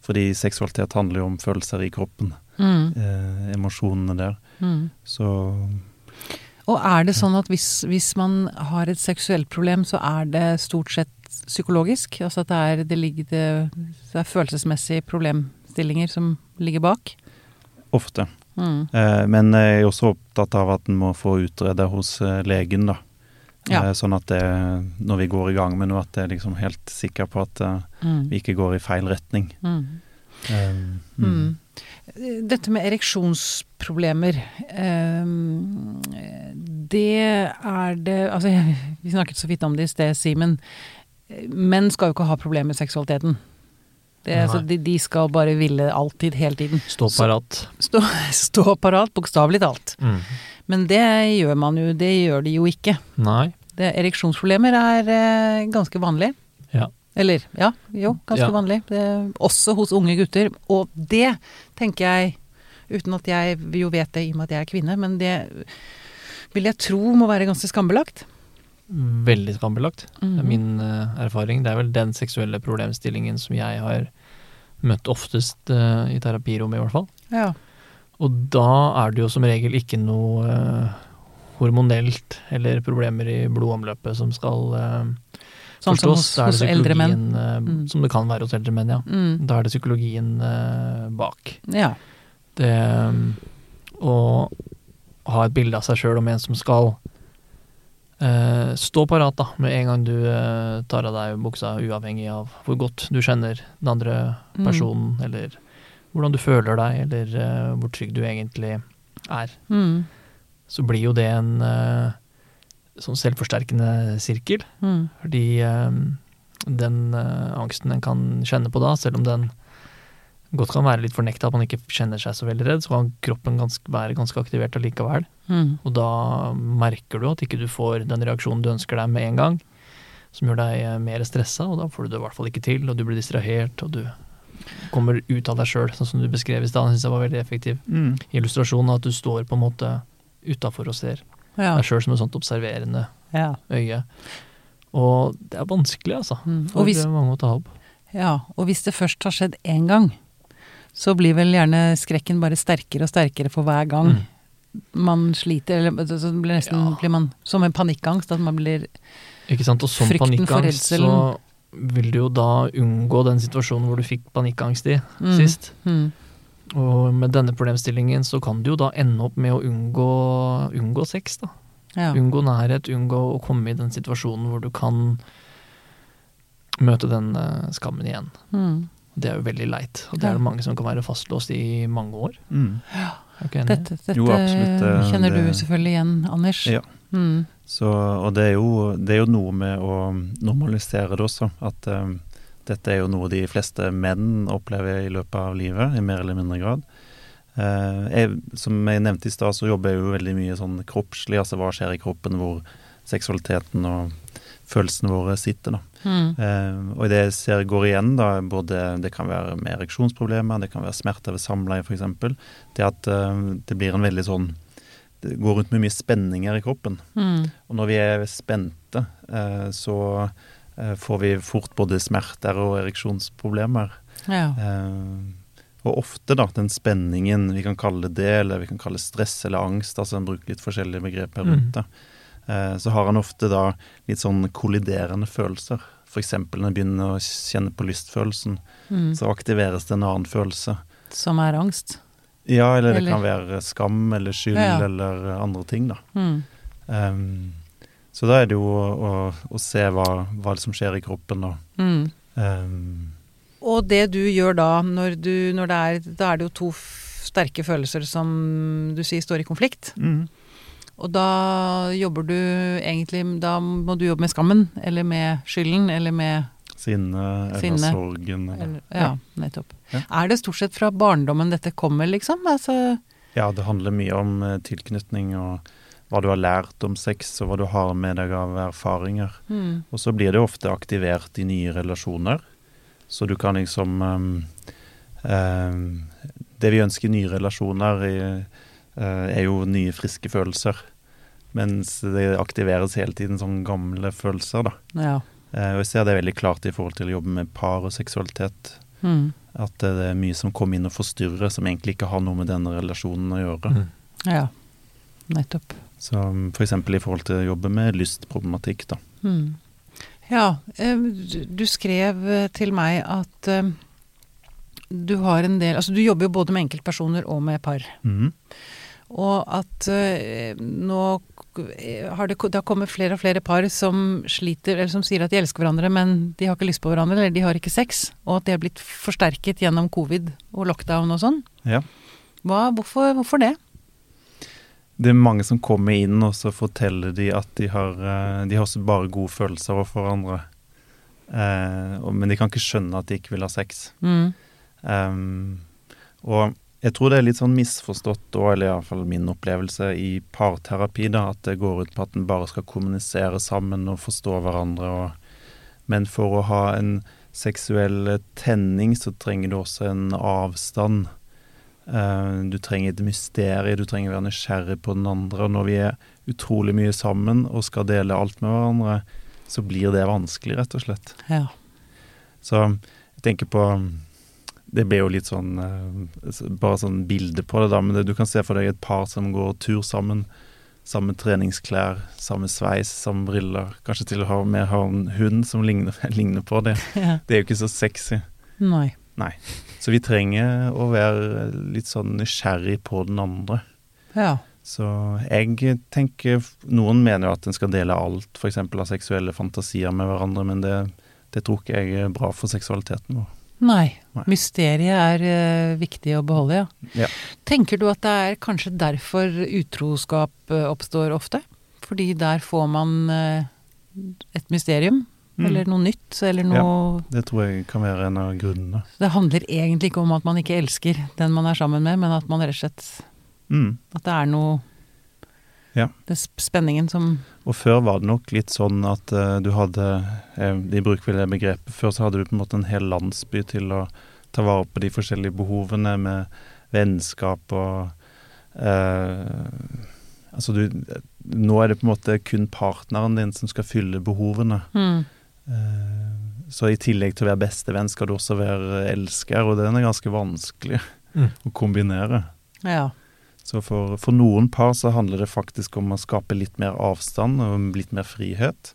[SPEAKER 3] Fordi seksualitet handler jo om følelser i kroppen.
[SPEAKER 1] Mm.
[SPEAKER 3] Eh, emosjonene der.
[SPEAKER 1] Mm.
[SPEAKER 3] Så
[SPEAKER 1] Og er det sånn at hvis, hvis man har et seksuelt problem, så er det stort sett psykologisk? Altså at det er, det ligger, det, det er følelsesmessige problemstillinger som ligger bak?
[SPEAKER 3] ofte.
[SPEAKER 1] Mm.
[SPEAKER 3] Eh, men jeg er også opptatt av at en må få utreda hos eh, legen, da.
[SPEAKER 1] Ja.
[SPEAKER 3] Eh, sånn at det, når vi går i gang med noe, at jeg er liksom helt sikker på at eh,
[SPEAKER 1] Mm.
[SPEAKER 3] vi ikke går i feil retning.
[SPEAKER 1] Mm. Um. Dette med ereksjonsproblemer, um, det er det Altså, [laughs] vi snakket så vidt om det i sted, Simen. Menn skal jo ikke ha problemer med seksualiteten. Det, altså, de, de skal bare ville alltid, hele tiden.
[SPEAKER 2] Stå parat.
[SPEAKER 1] Stå, [laughs] stå parat, bokstavelig talt.
[SPEAKER 2] Mm.
[SPEAKER 1] Men det gjør man jo, det gjør de jo ikke.
[SPEAKER 2] Nei.
[SPEAKER 1] Det, ereksjonsproblemer er eh, ganske vanlig.
[SPEAKER 2] Ja.
[SPEAKER 1] Eller, ja, jo, ganske
[SPEAKER 2] Ja.
[SPEAKER 1] vanlig. Det, også hos unge gutter. Og det tenker jeg, uten at jeg jo vet det i og med at jeg er kvinne, men det vil jeg tro må være ganske skambelagt.
[SPEAKER 2] Veldig skambelagt. Det
[SPEAKER 1] Mhm.
[SPEAKER 2] er min uh, erfaring. Det er vel den seksuelle problemstillingen som jeg har møtt oftest uh, i terapirommet, i hvert fall.
[SPEAKER 1] Ja.
[SPEAKER 2] Og da er det jo som regel ikke noe eh, hormonelt eller problemer i blodomløpet som skal eh,
[SPEAKER 1] Sånn som
[SPEAKER 2] forstås.
[SPEAKER 1] hos,
[SPEAKER 2] Da er det psykologien, eh,
[SPEAKER 1] Mm.
[SPEAKER 2] Som det kan være hos eldre menn, ja.
[SPEAKER 1] Mm.
[SPEAKER 2] Da er det psykologien eh, bak.
[SPEAKER 1] Ja.
[SPEAKER 2] Det um, å ha et bilde av seg sjøl om en som skal eh, stå parat da, med en gang du eh, tar av deg buksa, uavhengig av hvor godt du kjenner den andre
[SPEAKER 1] Mm.
[SPEAKER 2] personen, eller hvordan du føler deg, eller uh, hvor trygg du egentlig er.
[SPEAKER 1] Mm.
[SPEAKER 2] Så blir jo det en uh, sånn selvforsterkende sirkel,
[SPEAKER 1] Mm.
[SPEAKER 2] fordi uh, den angsten en kan kjenne på da, selv om den godt kan være litt fornekta, at man ikke kjenner seg så veldig redd, så kan kroppen ganske, være ganske aktivert allikevel.
[SPEAKER 1] Mm.
[SPEAKER 2] Og da merker du at ikke du får den reaksjonen du ønsker deg med en gang, som gjør deg mer stressa, og da får du det i hvert fall ikke til, og du blir distrahert, og du kommer ut av deg sjøl, sånn som du beskrev i stad, syns jeg var veldig effektiv
[SPEAKER 3] Mm.
[SPEAKER 2] illustrasjon, at du står på en måte utafor og ser
[SPEAKER 1] Ja.
[SPEAKER 2] deg sjøl som et sånt observerende
[SPEAKER 1] Ja.
[SPEAKER 2] øye. Og det er vanskelig, altså,
[SPEAKER 1] Mm.
[SPEAKER 2] for
[SPEAKER 1] Og hvis,
[SPEAKER 2] mange å ta opp.
[SPEAKER 1] ja. Og hvis det først har skjedd én gang, så blir vel gjerne skrekken bare sterkere og sterkere for hver gang.
[SPEAKER 2] Mm.
[SPEAKER 1] man sliter, eller så blir nesten
[SPEAKER 2] Ja.
[SPEAKER 1] blir man som en panikkangst. At man blir
[SPEAKER 2] Ikke sant? Og som panikkangst så. Vil du jo da unngå den situasjonen hvor du fikk panikkangst i
[SPEAKER 1] mm,
[SPEAKER 2] sist.
[SPEAKER 1] Mm,
[SPEAKER 2] Og med denne problemstillingen så kan du jo da ende opp med å unngå, unngå sex, da.
[SPEAKER 1] ja.
[SPEAKER 2] Unngå nærhet, unngå å komme i den situasjonen hvor du kan møte den eh, skammen igjen.
[SPEAKER 1] Mm.
[SPEAKER 2] Det er jo veldig leit, og det er det mange som kan være fastlåst i mange år.
[SPEAKER 3] Mm.
[SPEAKER 2] Er du ikke enig?
[SPEAKER 1] Dette, dette
[SPEAKER 3] Jo, absolutt, det-
[SPEAKER 1] kjenner du selvfølgelig igjen, Anders.
[SPEAKER 3] Ja.
[SPEAKER 1] Mm.
[SPEAKER 3] Så, og det er, jo, det er jo noe med å normalisere det også. At um, dette er jo noe de fleste menn opplever i løpet av livet, i mer eller mindre grad. Uh, jeg, som jeg nevnte i stad, så jobber jeg jo veldig mye sånn kroppslig, altså hva skjer i kroppen hvor seksualiteten og følelsene våre sitter, da.
[SPEAKER 1] Mm.
[SPEAKER 3] Uh, og det jeg ser går igjen, da, både det kan være med ereksjonsproblemer, det kan være smerter ved samleie f.eks., det at uh, det blir en veldig sånn går rundt med mye spenninger i kroppen.
[SPEAKER 1] Mm.
[SPEAKER 3] Og når vi er spente, eh, så eh, får vi fort både smerter og ereksjonsproblemer.
[SPEAKER 1] Ja.
[SPEAKER 3] Eh, og ofte, da, den spenningen, vi kan kalle det det, eller vi kan kalle stress eller angst, altså en bruker litt forskjellige begreper rundt
[SPEAKER 2] Mm.
[SPEAKER 3] det, eh, så har han ofte da litt sånn kolliderende følelser. F.eks. når en begynner å kjenne på lystfølelsen,
[SPEAKER 1] Mm.
[SPEAKER 3] så aktiveres det en annen følelse.
[SPEAKER 1] Som er angst.
[SPEAKER 3] Ja, eller det kan være skam eller skyld
[SPEAKER 1] Ja, ja.
[SPEAKER 3] eller andre ting, da.
[SPEAKER 1] Mm.
[SPEAKER 3] Um, så da er det jo å, å, å se hva, hva som skjer i kroppen, da.
[SPEAKER 1] Mm.
[SPEAKER 3] Um,
[SPEAKER 1] Og det du gjør da, når du, når det er, da er det jo to sterke følelser som du sier står i konflikt. Og da jobber du egentlig Da må du jobbe med skammen, eller med skylden, eller med
[SPEAKER 3] sinne eller
[SPEAKER 1] Sinne.
[SPEAKER 3] sorgen. Eller.
[SPEAKER 1] Ja, nettopp.
[SPEAKER 3] Ja.
[SPEAKER 1] Er det stort sett fra barndommen dette kommer, liksom? Altså
[SPEAKER 3] Ja, det handler mye om eh, tilknytning og hva du har lært om sex, og hva du har med deg av erfaringer.
[SPEAKER 1] mm.
[SPEAKER 3] Og så blir det ofte aktivert i nye relasjoner. Så du kan liksom um, um, det vi ønsker i nye relasjoner, er jo nye, friske følelser. Mens det aktiveres hele tiden sånne gamle følelser, da.
[SPEAKER 1] Ja.
[SPEAKER 3] Eh, og jeg ser det veldig klart i forhold til å jobbe med par og seksualitet.
[SPEAKER 1] Mm.
[SPEAKER 3] At det er mye som kommer inn og forstyrrer, som egentlig ikke har noe med denne relasjonen å gjøre.
[SPEAKER 2] Mm.
[SPEAKER 1] ja. Nettopp.
[SPEAKER 3] Så f.eks. For i forhold til å jobbe med lystproblematikk, da.
[SPEAKER 1] Mm. Ja, eh, du- skrev eh, til meg at du har en del Altså du jobber jo både med enkeltpersoner og med par.
[SPEAKER 3] Mhm.
[SPEAKER 1] Og at uh, nå har det, det har kommet flere og flere par som sliter, eller som sier at de elsker hverandre, men de har ikke lyst på hverandre, eller de har ikke sex. Og at det har blitt forsterket gjennom covid og lockdown og sånn.
[SPEAKER 3] Ja.
[SPEAKER 1] Hva, hvorfor, hvorfor det?
[SPEAKER 3] Det er mange som kommer inn, og så forteller de at de har, eh, de har bare gode følelser overfor hverandre. Eh, men de kan ikke skjønne at de ikke vil ha sex.
[SPEAKER 1] Mm.
[SPEAKER 3] Um, og jeg tror det er litt sånn misforstått, òg, eller iallfall min opplevelse i parterapi, da, at det går ut på at en bare skal kommunisere sammen og forstå hverandre. Og, men for å ha en seksuell tenning, så trenger du også en avstand. Eh, du trenger et mysterium, du trenger å være nysgjerrig på den andre. Og når vi er utrolig mye sammen og skal dele alt med hverandre, så blir det vanskelig, rett og slett.
[SPEAKER 1] Ja.
[SPEAKER 3] Så jeg tenker på Det ble jo litt sånn eh, Bare sånn bilde på det, da. Men det, du kan se for deg et par som går tur sammen. Samme treningsklær, samme sveis, samme briller. Kanskje til og med har en hund som ligner, [laughs] ligner på det. [laughs]
[SPEAKER 1] ja.
[SPEAKER 3] Det er jo ikke så sexy.
[SPEAKER 1] Nei.
[SPEAKER 3] Så vi trenger å være litt sånn nysgjerrig på den andre.
[SPEAKER 1] Ja.
[SPEAKER 3] Så jeg tenker Noen mener jo at en skal dele alt, f.eks. av seksuelle fantasier med hverandre, men det, det tror ikke jeg er bra for seksualiteten vår.
[SPEAKER 1] Nei. Mysteriet er eh, viktig å beholde, ja.
[SPEAKER 3] Ja.
[SPEAKER 1] Tenker du at det er kanskje derfor utroskap eh, oppstår ofte? Fordi der får man eh, et mysterium,
[SPEAKER 3] Mm.
[SPEAKER 1] eller noe nytt, eller noe ja,
[SPEAKER 3] Det tror jeg kan være en av grunnene.
[SPEAKER 1] Det handler egentlig ikke om at man ikke elsker den man er sammen med, men at man rett og slett
[SPEAKER 3] Mm.
[SPEAKER 1] At det er noe
[SPEAKER 3] Ja.
[SPEAKER 1] Det er spenningen som
[SPEAKER 3] Og før var det nok litt sånn at uh, du hadde eh, De bruker vel det begrepet. Før så hadde du på en måte en hel landsby til å ta vare på de forskjellige behovene med vennskap og eh, Altså du Nå er det på en måte kun partneren din som skal fylle behovene.
[SPEAKER 1] mm,
[SPEAKER 3] Eh, så i tillegg til å være bestevenn skal du også være elsker, og den er ganske vanskelig
[SPEAKER 2] Mm.
[SPEAKER 3] å kombinere.
[SPEAKER 1] Ja.
[SPEAKER 3] Så for, for noen par så handler det faktisk om å skape litt mer avstand og litt mer frihet.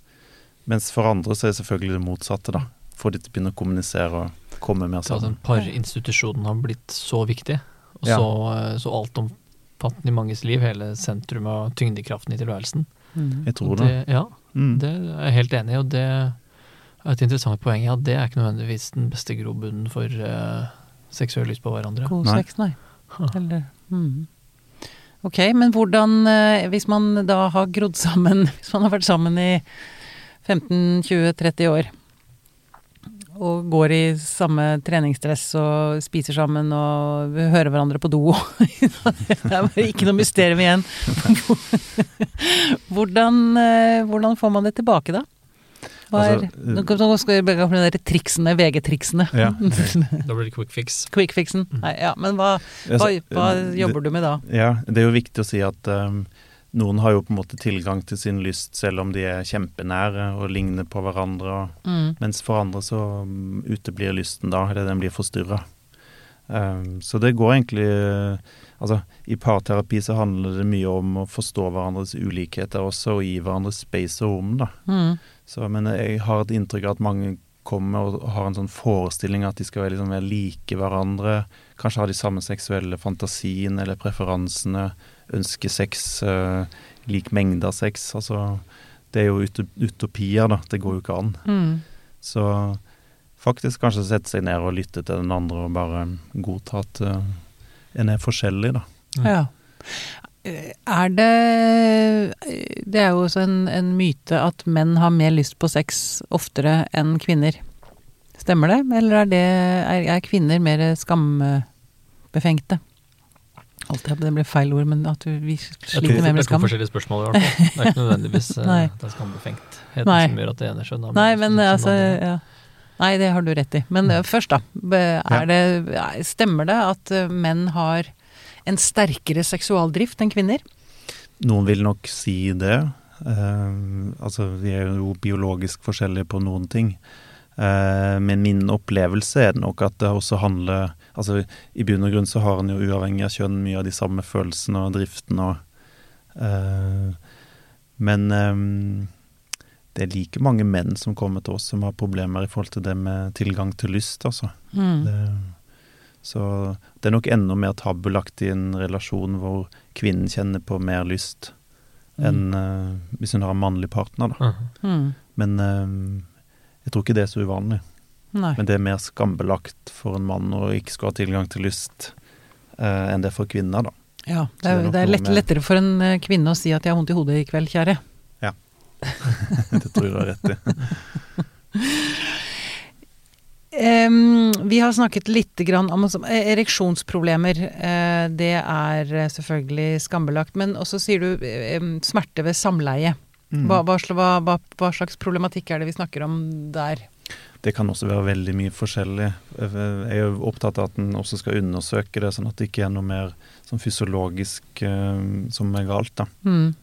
[SPEAKER 3] Mens for andre så er det selvfølgelig det motsatte, da. Få de til å begynne å kommunisere og komme med
[SPEAKER 2] seg. at den parinstitusjonen har blitt så viktig, og
[SPEAKER 3] Ja.
[SPEAKER 2] så, eh, så altomfattende i manges liv, hele sentrum av tyngdekraften i tilværelsen.
[SPEAKER 1] Mm.
[SPEAKER 3] Jeg tror
[SPEAKER 2] det.
[SPEAKER 3] det.
[SPEAKER 2] Ja,
[SPEAKER 3] Mm.
[SPEAKER 2] det er jeg helt enig i, og det er et interessant poeng. Ja, det er ikke nødvendigvis den beste grobunnen for uh, seksuell lyst på hverandre.
[SPEAKER 1] God
[SPEAKER 3] Nei.
[SPEAKER 1] sex, nei. Eller mm. Ok, men hvordan eh, Hvis man da har grodd sammen [laughs] Hvis man har vært sammen i 15-20-30 år og går i samme treningsdress og spiser sammen og hører hverandre på do [laughs] Det er bare ikke noe mysterium igjen. [laughs] Hvordan, eh, hvordan får man det tilbake, da? Hva er
[SPEAKER 3] Altså, eh,
[SPEAKER 1] Nå skal vi begynne med de triksene, VG-triksene.
[SPEAKER 3] Ja. [laughs]
[SPEAKER 2] Da blir det quick fix.
[SPEAKER 1] Quick-fixen.
[SPEAKER 2] Mm.
[SPEAKER 1] Nei, ja, men hva, hva,
[SPEAKER 3] Altså,
[SPEAKER 1] hva jobber du med da?
[SPEAKER 3] Ja, det er jo viktig å si at um, noen har jo på en måte tilgang til sin lyst selv om de er kjempenære og ligner på hverandre. Og,
[SPEAKER 1] Mm.
[SPEAKER 3] mens for andre så um, uteblir lysten da, eller den blir forstyrra. Um, så det går egentlig uh, Altså, i parterapi så handler det mye om å forstå hverandres ulikheter også, og gi hverandre space og rom, da.
[SPEAKER 1] Mm.
[SPEAKER 3] Så, men jeg har et inntrykk av at mange kommer og har en sånn forestilling at de skal være, liksom, være like hverandre. Kanskje ha de samme seksuelle fantasiene eller preferansene. Ønske sex, eh, lik mengde av sex. Altså, det er jo utopier, da. Det går jo ikke an.
[SPEAKER 1] Mm.
[SPEAKER 3] Så faktisk kanskje sette seg ned og lytte til den andre og bare godta at uh, en er forskjellig, da.
[SPEAKER 2] Mm.
[SPEAKER 1] Ja. Er det Det er jo også en, en myte at menn har mer lyst på sex oftere enn kvinner. Stemmer det, eller er, det, er, er kvinner mer skambefengte? Alt at det ble feil ord, men at vi
[SPEAKER 2] sliter tror
[SPEAKER 1] sliter skam.
[SPEAKER 2] det er to
[SPEAKER 1] skam.
[SPEAKER 2] forskjellige spørsmål i hvert fall. Det er ikke nødvendigvis [laughs] eh, det er skambefengtheten
[SPEAKER 1] Nei.
[SPEAKER 2] som gjør at det ene skjønner
[SPEAKER 1] Nei, men altså ja. Nei, det har du rett i. Men eh, først, da. Er det, stemmer det at eh, menn har en sterkere seksualdrift enn kvinner?
[SPEAKER 3] Noen vil nok si det. Uh, altså, vi er jo biologisk forskjellige på noen ting. Uh, men min opplevelse er nok at det også handler Altså, i bunn og grunn så har en jo uavhengig av kjønn mye av de samme følelsene og driften og uh, Men um, det er like mange menn som kommer til oss som har problemer i forhold til det med tilgang til lyst, altså.
[SPEAKER 1] Mm.
[SPEAKER 3] Det, så det er nok enda mer tabulagt i en relasjon hvor kvinnen kjenner på mer lyst enn uh, hvis hun har en mannlig partner, da.
[SPEAKER 1] Mm.
[SPEAKER 3] Men um, jeg tror ikke det er så uvanlig.
[SPEAKER 1] Nei.
[SPEAKER 3] Men det er mer skambelagt for en mann å ikke skulle ha tilgang til lyst eh, enn det er for kvinner, da.
[SPEAKER 1] Ja, det
[SPEAKER 3] er, det er
[SPEAKER 1] det er lett,
[SPEAKER 3] med-
[SPEAKER 1] lettere for en eh, kvinne å si at jeg har vondt i hodet i kveld, kjære. Ja. [laughs]
[SPEAKER 3] det tror jeg du har rett i. [laughs]
[SPEAKER 1] Um, vi har snakket litt grann om altså, eh, ereksjonsproblemer. Uh, det er eh, selvfølgelig skambelagt. Men også sier du um, smerte ved samleie.
[SPEAKER 3] Mm.
[SPEAKER 1] Hva, hva, hva, hva slags problematikk er det vi snakker om der?
[SPEAKER 3] Det kan også være veldig mye forskjellig. Jeg er opptatt av at en også skal undersøke det, sånn at det ikke er noe mer sånn fysiologisk eh, som er galt. da.
[SPEAKER 1] Mm.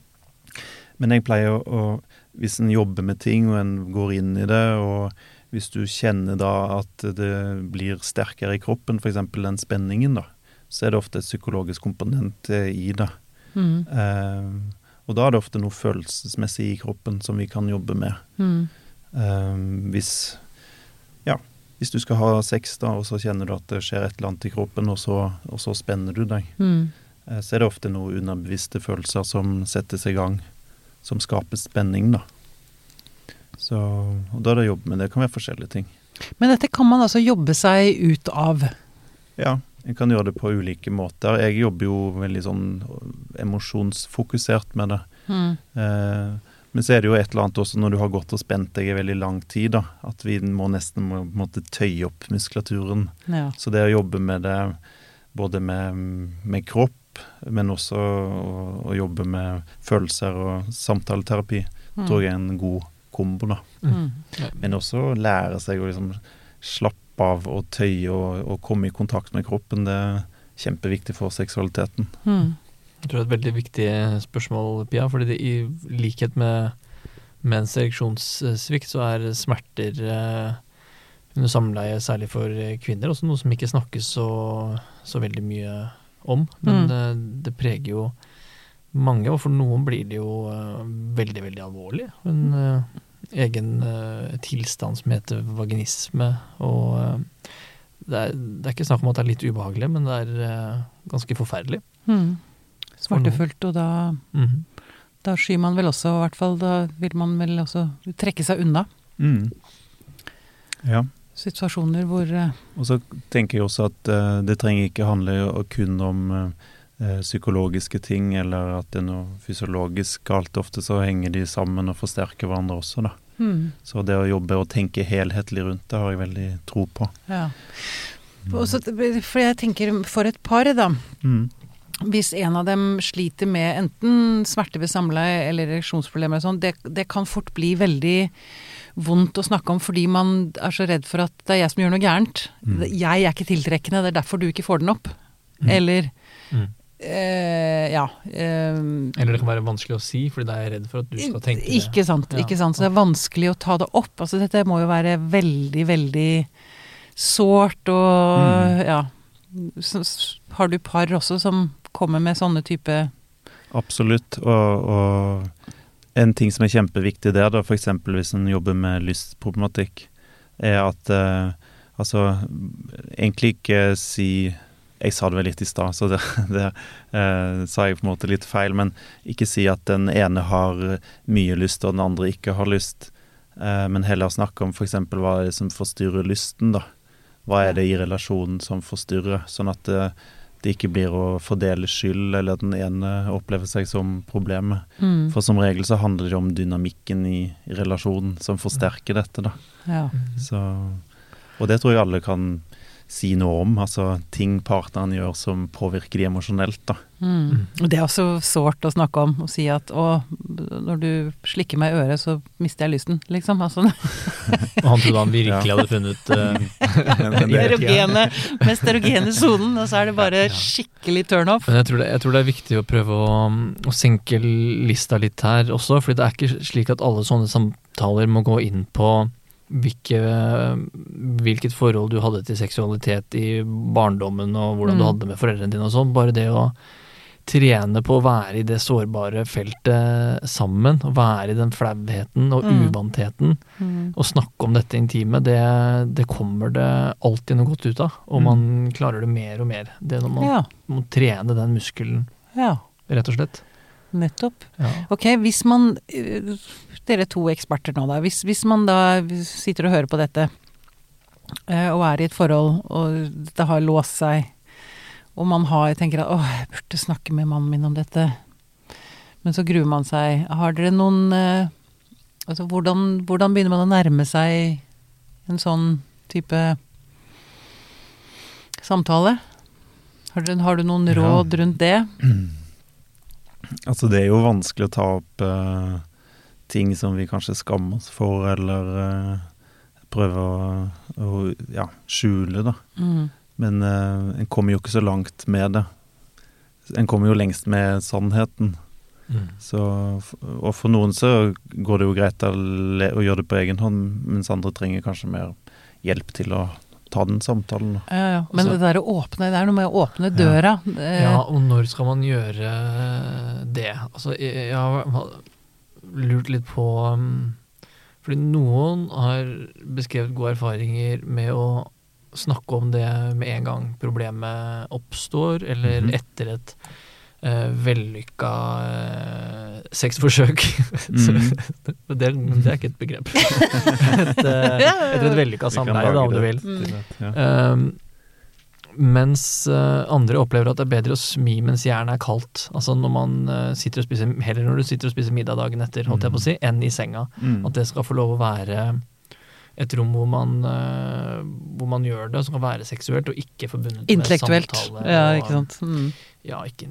[SPEAKER 3] Men jeg pleier å, Hvis en jobber med ting og en går inn i det, og hvis du kjenner da at det blir sterkere i kroppen, f.eks. den spenningen, da, så er det ofte et psykologisk komponent eh, i det.
[SPEAKER 1] Mm.
[SPEAKER 3] Eh, og da er det ofte noe følelsesmessig i kroppen som vi kan jobbe med.
[SPEAKER 1] Mm.
[SPEAKER 3] Eh, hvis hvis du skal ha sex, da, og så kjenner du at det skjer et eller annet i kroppen, og så, og så spenner du deg,
[SPEAKER 1] Mm.
[SPEAKER 3] eh, så er det ofte noen underbevisste følelser som settes i gang, som skaper spenning, da. Så, og da er det å jobbe med det. Det kan være forskjellige ting.
[SPEAKER 1] Men dette kan man altså jobbe seg ut av.
[SPEAKER 3] Ja, en kan gjøre det på ulike måter. Jeg jobber jo veldig sånn emosjonsfokusert med det.
[SPEAKER 1] Mm.
[SPEAKER 3] Eh, men så er det jo et eller annet også når du har gått og spent deg i veldig lang tid, da, at vi må nesten må, måtte tøye opp muskulaturen.
[SPEAKER 1] Ja.
[SPEAKER 3] Så det å jobbe med det både med, med kropp, men også å, å jobbe med følelser og samtaleterapi,
[SPEAKER 1] Mm.
[SPEAKER 3] tror jeg er en god kombo, da.
[SPEAKER 1] Mm.
[SPEAKER 3] Men også lære seg å liksom slappe av og tøye og, og komme i kontakt med kroppen. Det er kjempeviktig for seksualiteten.
[SPEAKER 1] Mm.
[SPEAKER 2] Jeg tror det er et veldig viktig spørsmål, Pia. fordi det, i likhet med mens ereksjonssvikt, så er smerter eh, under samleie, særlig for eh, kvinner, også noe som ikke snakkes så, så veldig mye om. Men
[SPEAKER 1] Mm.
[SPEAKER 2] eh, det preger jo mange, og for noen blir det jo eh, veldig, veldig alvorlig. En eh, egen eh, tilstand som heter vaginisme. Og eh, det, er, det er ikke snakk om at det er litt ubehagelig, men det er eh, ganske forferdelig.
[SPEAKER 1] Mm. Smertefullt, og da,
[SPEAKER 2] Mhm.
[SPEAKER 1] da skyr man vel også, i hvert fall da vil man vel også trekke seg unna
[SPEAKER 3] Ja.
[SPEAKER 1] situasjoner hvor eh,
[SPEAKER 3] Og så tenker jeg også at uh, det trenger ikke handle kun om uh, psykologiske ting, eller at det er noe fysiologisk galt. Ofte så henger de sammen og forsterker hverandre også, da.
[SPEAKER 1] mm,
[SPEAKER 3] Så det å jobbe og tenke helhetlig rundt det har jeg veldig tro på.
[SPEAKER 1] Ja. Også, for jeg tenker for et par, da.
[SPEAKER 3] Mm.
[SPEAKER 1] Hvis en av dem sliter med enten smerte ved samleie eller ereksjonsproblemer og sånn, det, det kan fort bli veldig vondt å snakke om fordi man er så redd for at det er jeg som gjør noe gærent.
[SPEAKER 3] Mm.
[SPEAKER 1] Jeg er ikke tiltrekkende, det er derfor du ikke får den opp.
[SPEAKER 3] Mm.
[SPEAKER 1] Eller
[SPEAKER 2] Mm.
[SPEAKER 1] eh, ja. Eh,
[SPEAKER 2] Eller det kan være vanskelig å si, fordi da er jeg redd for at du skal tenke det.
[SPEAKER 1] Ikke sant,
[SPEAKER 2] Ja.
[SPEAKER 1] ikke sant. Så det er vanskelig å ta det opp. Altså dette må jo være veldig, veldig sårt og
[SPEAKER 3] Mm.
[SPEAKER 1] ja. Så, har du par også som kommer med sånne type
[SPEAKER 3] Absolutt. Og, og en ting som er kjempeviktig der, da, f.eks. hvis en jobber med lystproblematikk, er at eh, altså egentlig ikke si Jeg sa det vel litt i stad, så det, [laughs] det eh, sa jeg på en måte litt feil. Men ikke si at den ene har mye lyst og den andre ikke har lyst. Eh, men heller snakke om f.eks. hva er det som forstyrrer lysten, da. Hva er det i relasjonen som forstyrrer? Sånn at det, det ikke blir å fordele skyld, eller at den ene opplever seg som problemet.
[SPEAKER 1] mm,
[SPEAKER 3] For som regel så handler det om dynamikken i, i relasjonen som forsterker dette, da.
[SPEAKER 1] ja.
[SPEAKER 2] Mhm.
[SPEAKER 3] Så, og det tror jeg alle kan si noe om. Altså ting partneren gjør som påvirker de emosjonelt, da.
[SPEAKER 1] Mm. Det er også sårt å snakke om, å si at å, når du slikker meg i øret, så mister jeg lysten, liksom. Altså, [laughs]
[SPEAKER 2] han trodde han virkelig hadde funnet uh, [laughs]
[SPEAKER 3] Men, men
[SPEAKER 1] den erogene, mest erogene sonen, og så er det bare skikkelig turn off.
[SPEAKER 2] Men jeg tror, det, jeg tror det er viktig å prøve å, å senke lista litt her også, fordi det er ikke slik at alle sånne samtaler må gå inn på hvilke, hvilket forhold du hadde til seksualitet i barndommen, og hvordan du
[SPEAKER 1] Mm.
[SPEAKER 2] hadde det med foreldrene dine og sånn. Bare det å trene på å være i det sårbare feltet sammen, og være i den flauheten og
[SPEAKER 1] Mm.
[SPEAKER 2] uvantheten,
[SPEAKER 1] Mm.
[SPEAKER 2] og snakke om dette intime, det, det kommer det alltid noe godt ut av. Og
[SPEAKER 3] Mm.
[SPEAKER 2] man klarer det mer og mer. Det når man
[SPEAKER 1] Ja,
[SPEAKER 2] må trene den muskelen,
[SPEAKER 1] ja,
[SPEAKER 2] rett og slett.
[SPEAKER 1] nettopp.
[SPEAKER 2] Ja.
[SPEAKER 1] Ok, hvis man eh, Dere er to eksperter nå, da. Hvis, hvis man da sitter og hører på dette, eh, og er i et forhold, og det har låst seg, og man har tenker at 'å, jeg burde snakke med mannen min om dette', men så gruer man seg. Har dere noen eh, Altså, hvordan, hvordan begynner man å nærme seg en sånn type samtale? Har, du, har du noen
[SPEAKER 3] Ja.
[SPEAKER 1] råd rundt det? [clears throat]
[SPEAKER 3] altså det er jo vanskelig å ta opp eh, ting som vi kanskje skammer oss for, eller uh, prøver å, å ja, skjule, da.
[SPEAKER 1] Mm.
[SPEAKER 3] Men uh, en kommer jo ikke så langt med det. En kommer jo lengst med sannheten.
[SPEAKER 2] Mm.
[SPEAKER 3] Så, og for noen så går det jo greit å, le, å gjøre det på egen hånd, mens andre trenger kanskje mer hjelp til å ta den samtalen.
[SPEAKER 1] Ja, ja. Men
[SPEAKER 2] Altså-
[SPEAKER 1] det der å åpne, det er noe med å åpne døra. Ja.
[SPEAKER 2] Ja, og når skal man gjøre det? Altså, jeg, jeg lurt litt på um, Fordi noen har beskrevet gode erfaringer med å snakke om det med en gang problemet oppstår, eller
[SPEAKER 3] Mhm.
[SPEAKER 2] etter et uh, vellykka uh, sexforsøk. [laughs] Så-
[SPEAKER 3] Mhm. [laughs]
[SPEAKER 2] det, det er ikke et begrep. [laughs] et, uh, etter et vellykka samleie, da, om du vil.
[SPEAKER 3] Ja.
[SPEAKER 2] Um, mens eh, andre opplever at det er bedre å smi mens jernet er kaldt. Altså når man eh, sitter og spiser, Heller når du sitter og spiser middag dagen etter, holdt jeg på å si, enn i senga.
[SPEAKER 3] Mm.
[SPEAKER 2] At det skal få lov å være et rom hvor man, eh, hvor man gjør det, som kan være seksuelt, og ikke forbundet
[SPEAKER 1] Intellektuelt.
[SPEAKER 2] med samtale.
[SPEAKER 1] Ja, ikke sant. Mm.
[SPEAKER 2] Ja, ikke,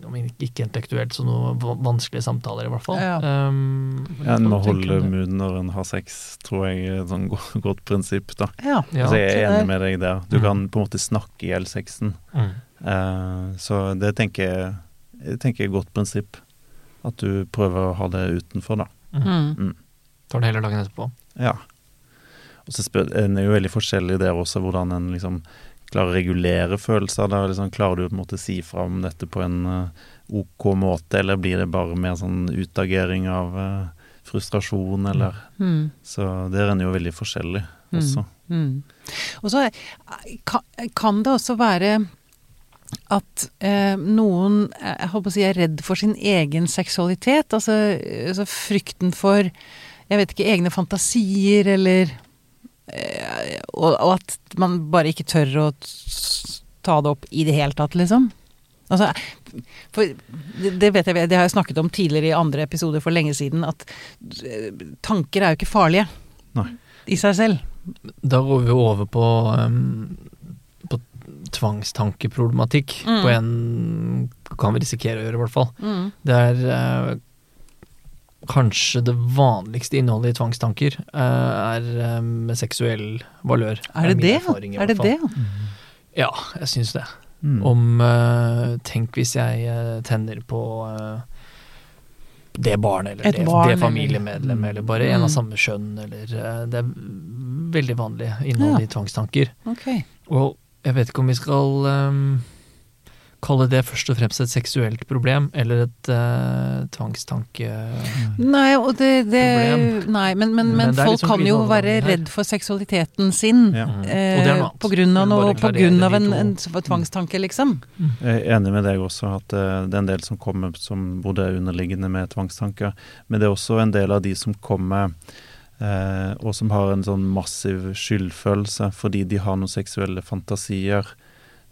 [SPEAKER 2] ikke intellektuelt, så noe vanskelige samtaler, i hvert fall.
[SPEAKER 1] Ja.
[SPEAKER 2] Um,
[SPEAKER 3] Ja, en må holde munn når en har sex, tror jeg er et sånn go- [laughs] godt prinsipp. da.
[SPEAKER 1] Ja.
[SPEAKER 2] Ja.
[SPEAKER 3] altså, jeg er enig med deg der. Du
[SPEAKER 2] Mm.
[SPEAKER 3] kan på en måte snakke i hjel sexen.
[SPEAKER 2] Mm.
[SPEAKER 3] Uh, så det tenker jeg, jeg tenker er et godt prinsipp. At du prøver å ha det utenfor, da.
[SPEAKER 2] Mm.
[SPEAKER 1] Mm.
[SPEAKER 2] Tar det hele dagen etterpå.
[SPEAKER 3] Ja. Og så spør, en er jo veldig forskjellig der også, hvordan en liksom klarer å regulere følelser. Da liksom, klarer du på en måte si fra om dette på en eh, ok måte, eller blir det bare mer sånn utagering av eh, frustrasjon, eller
[SPEAKER 1] Mm.
[SPEAKER 3] Så der er en jo veldig forskjellig også.
[SPEAKER 1] Mm. Og så eh, kan, det også være at eh, noen jeg håper å si, er redd for sin egen seksualitet. Altså, altså frykten for jeg vet ikke, egne fantasier eller og, og at man bare ikke tør å ta det opp i det hele tatt, liksom. Altså, for det, det vet jeg, det har jeg snakket om tidligere i andre episoder for lenge siden, at eh, tanker er jo ikke farlige
[SPEAKER 3] Nei.
[SPEAKER 1] i seg selv.
[SPEAKER 2] Da går vi over på, um, på tvangstankeproblematikk.
[SPEAKER 1] Mm.
[SPEAKER 2] På en kan vi risikere å gjøre, i hvert fall.
[SPEAKER 1] Mm.
[SPEAKER 2] Det er eh, kanskje det vanligste innholdet i tvangstanker eh, er eh, med seksuell valør.
[SPEAKER 1] Er det
[SPEAKER 2] min
[SPEAKER 1] det?
[SPEAKER 2] erfaring,
[SPEAKER 1] Er det det?
[SPEAKER 2] Ja, jeg syns det.
[SPEAKER 3] Mm.
[SPEAKER 2] Om eh, Tenk hvis jeg tenner på det barnet, eller det,
[SPEAKER 1] barn,
[SPEAKER 2] det
[SPEAKER 1] eller-
[SPEAKER 2] familiemedlemmet, eller bare en av
[SPEAKER 1] Mm.
[SPEAKER 2] samme kjønn, eller Det er veldig vanlig innhold
[SPEAKER 1] Ja.
[SPEAKER 2] i tvangstanker.
[SPEAKER 1] Okay.
[SPEAKER 2] Og jeg vet ikke om vi skal ehm, kalle det først og fremst et seksuelt problem, eller et uh, tvangstanke...
[SPEAKER 1] Nei, og det, det Nei, men, men,
[SPEAKER 2] Men
[SPEAKER 1] men folk
[SPEAKER 2] liksom
[SPEAKER 1] kan jo være redd for seksualiteten sin.
[SPEAKER 3] Ja.
[SPEAKER 2] Mm.
[SPEAKER 1] Eh,
[SPEAKER 2] er
[SPEAKER 1] på grunn av noe, på grunn av en, en tvangstanke, liksom.
[SPEAKER 3] Jeg er enig med deg også, at eh, det er en del som kommer som både er underliggende med tvangstanker, men det er også en del av de som kommer eh, og som har en sånn massiv skyldfølelse fordi de har noen seksuelle fantasier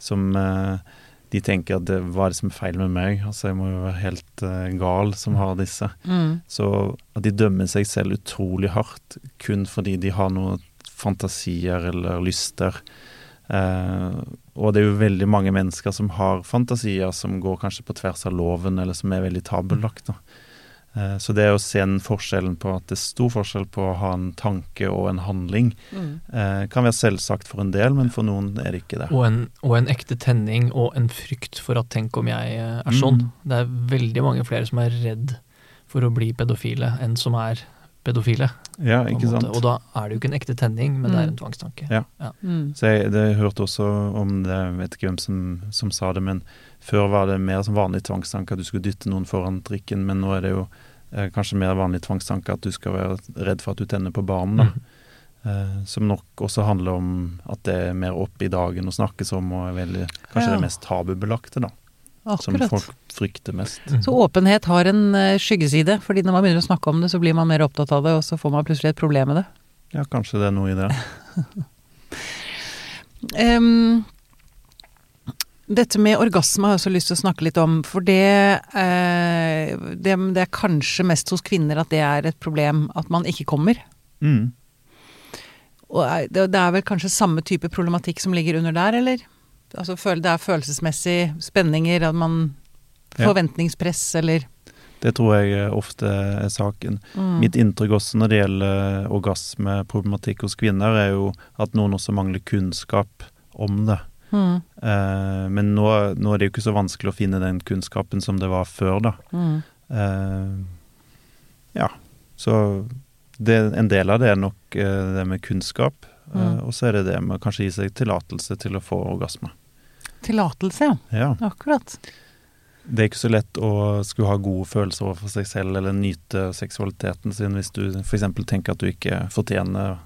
[SPEAKER 3] som eh, de tenker at det, hva er det som er feil med meg? Altså, jeg må jo være helt uh, gal som har disse.
[SPEAKER 1] Mm.
[SPEAKER 3] Så at de dømmer seg selv utrolig hardt kun fordi de har noen fantasier eller lyster Uh, og det er jo veldig mange mennesker som har fantasier som går kanskje på tvers av loven, eller som er veldig tabelagt. da. Eh, så det å se den forskjellen på at det er stor forskjell på å ha en tanke og en handling,
[SPEAKER 1] Mm.
[SPEAKER 3] eh, kan være selvsagt for en del, men for noen er det ikke det.
[SPEAKER 2] Og en, og en ekte tenning og en frykt for at tenk om jeg eh, er sånn.
[SPEAKER 3] Mm.
[SPEAKER 2] Det er veldig mange flere som er redd for å bli pedofile enn som er pedofile.
[SPEAKER 3] Ja, ikke sant.
[SPEAKER 2] Og da er det jo ikke en ekte tenning, men det er
[SPEAKER 1] Mm.
[SPEAKER 2] en tvangstanke.
[SPEAKER 3] Ja.
[SPEAKER 1] Mm.
[SPEAKER 3] Så jeg, det, jeg hørte også om det, jeg vet ikke hvem som, som sa det, men før var det mer som vanlig tvangstanke at du skulle dytte noen foran trikken, men nå er det jo kanskje mer vanlig tvangstanke at du skal være redd for at du tenner på barn, da.
[SPEAKER 2] Mhm.
[SPEAKER 3] Eh, som nok også handler om at det er mer oppe i dagen å snakkes om, og er veldig, kanskje
[SPEAKER 1] Ja.
[SPEAKER 3] det mest tabubelagte, da. Som folk frykter mest.
[SPEAKER 2] Mm.
[SPEAKER 1] Så åpenhet har en eh, skyggeside, fordi når man begynner å snakke om det, så blir man mer opptatt av det, og så får man plutselig et problem med det.
[SPEAKER 3] Ja, kanskje det er noe i det. [laughs]
[SPEAKER 1] Em, dette med orgasme har jeg også lyst til å snakke litt om, for det, eh, det, det er kanskje mest hos kvinner at det er et problem at man ikke kommer.
[SPEAKER 3] Mm.
[SPEAKER 1] Og det, det er vel kanskje samme type problematikk som ligger under der, eller? Altså det er følelsesmessige spenninger, at man
[SPEAKER 3] Ja.
[SPEAKER 1] Forventningspress, eller
[SPEAKER 3] Det tror jeg ofte er saken.
[SPEAKER 1] mm.
[SPEAKER 3] Mitt inntrykk også når det gjelder orgasmeproblematikk hos kvinner, er jo at noen også mangler kunnskap om det.
[SPEAKER 1] Mm.
[SPEAKER 3] Eh, men nå, nå er det jo ikke så vanskelig å finne den kunnskapen som det var før, da.
[SPEAKER 1] Mm.
[SPEAKER 3] Eh, ja, så det, en del av det er nok eh, det med kunnskap. eh,
[SPEAKER 1] Mm.
[SPEAKER 3] og så er det det med å kanskje gi seg tillatelse til å få orgasme.
[SPEAKER 1] Tillatelse, ja.
[SPEAKER 3] Ja.
[SPEAKER 1] Akkurat.
[SPEAKER 3] Det er ikke så lett å skulle ha gode følelser overfor seg selv eller nyte seksualiteten sin hvis du f.eks. tenker at du ikke fortjener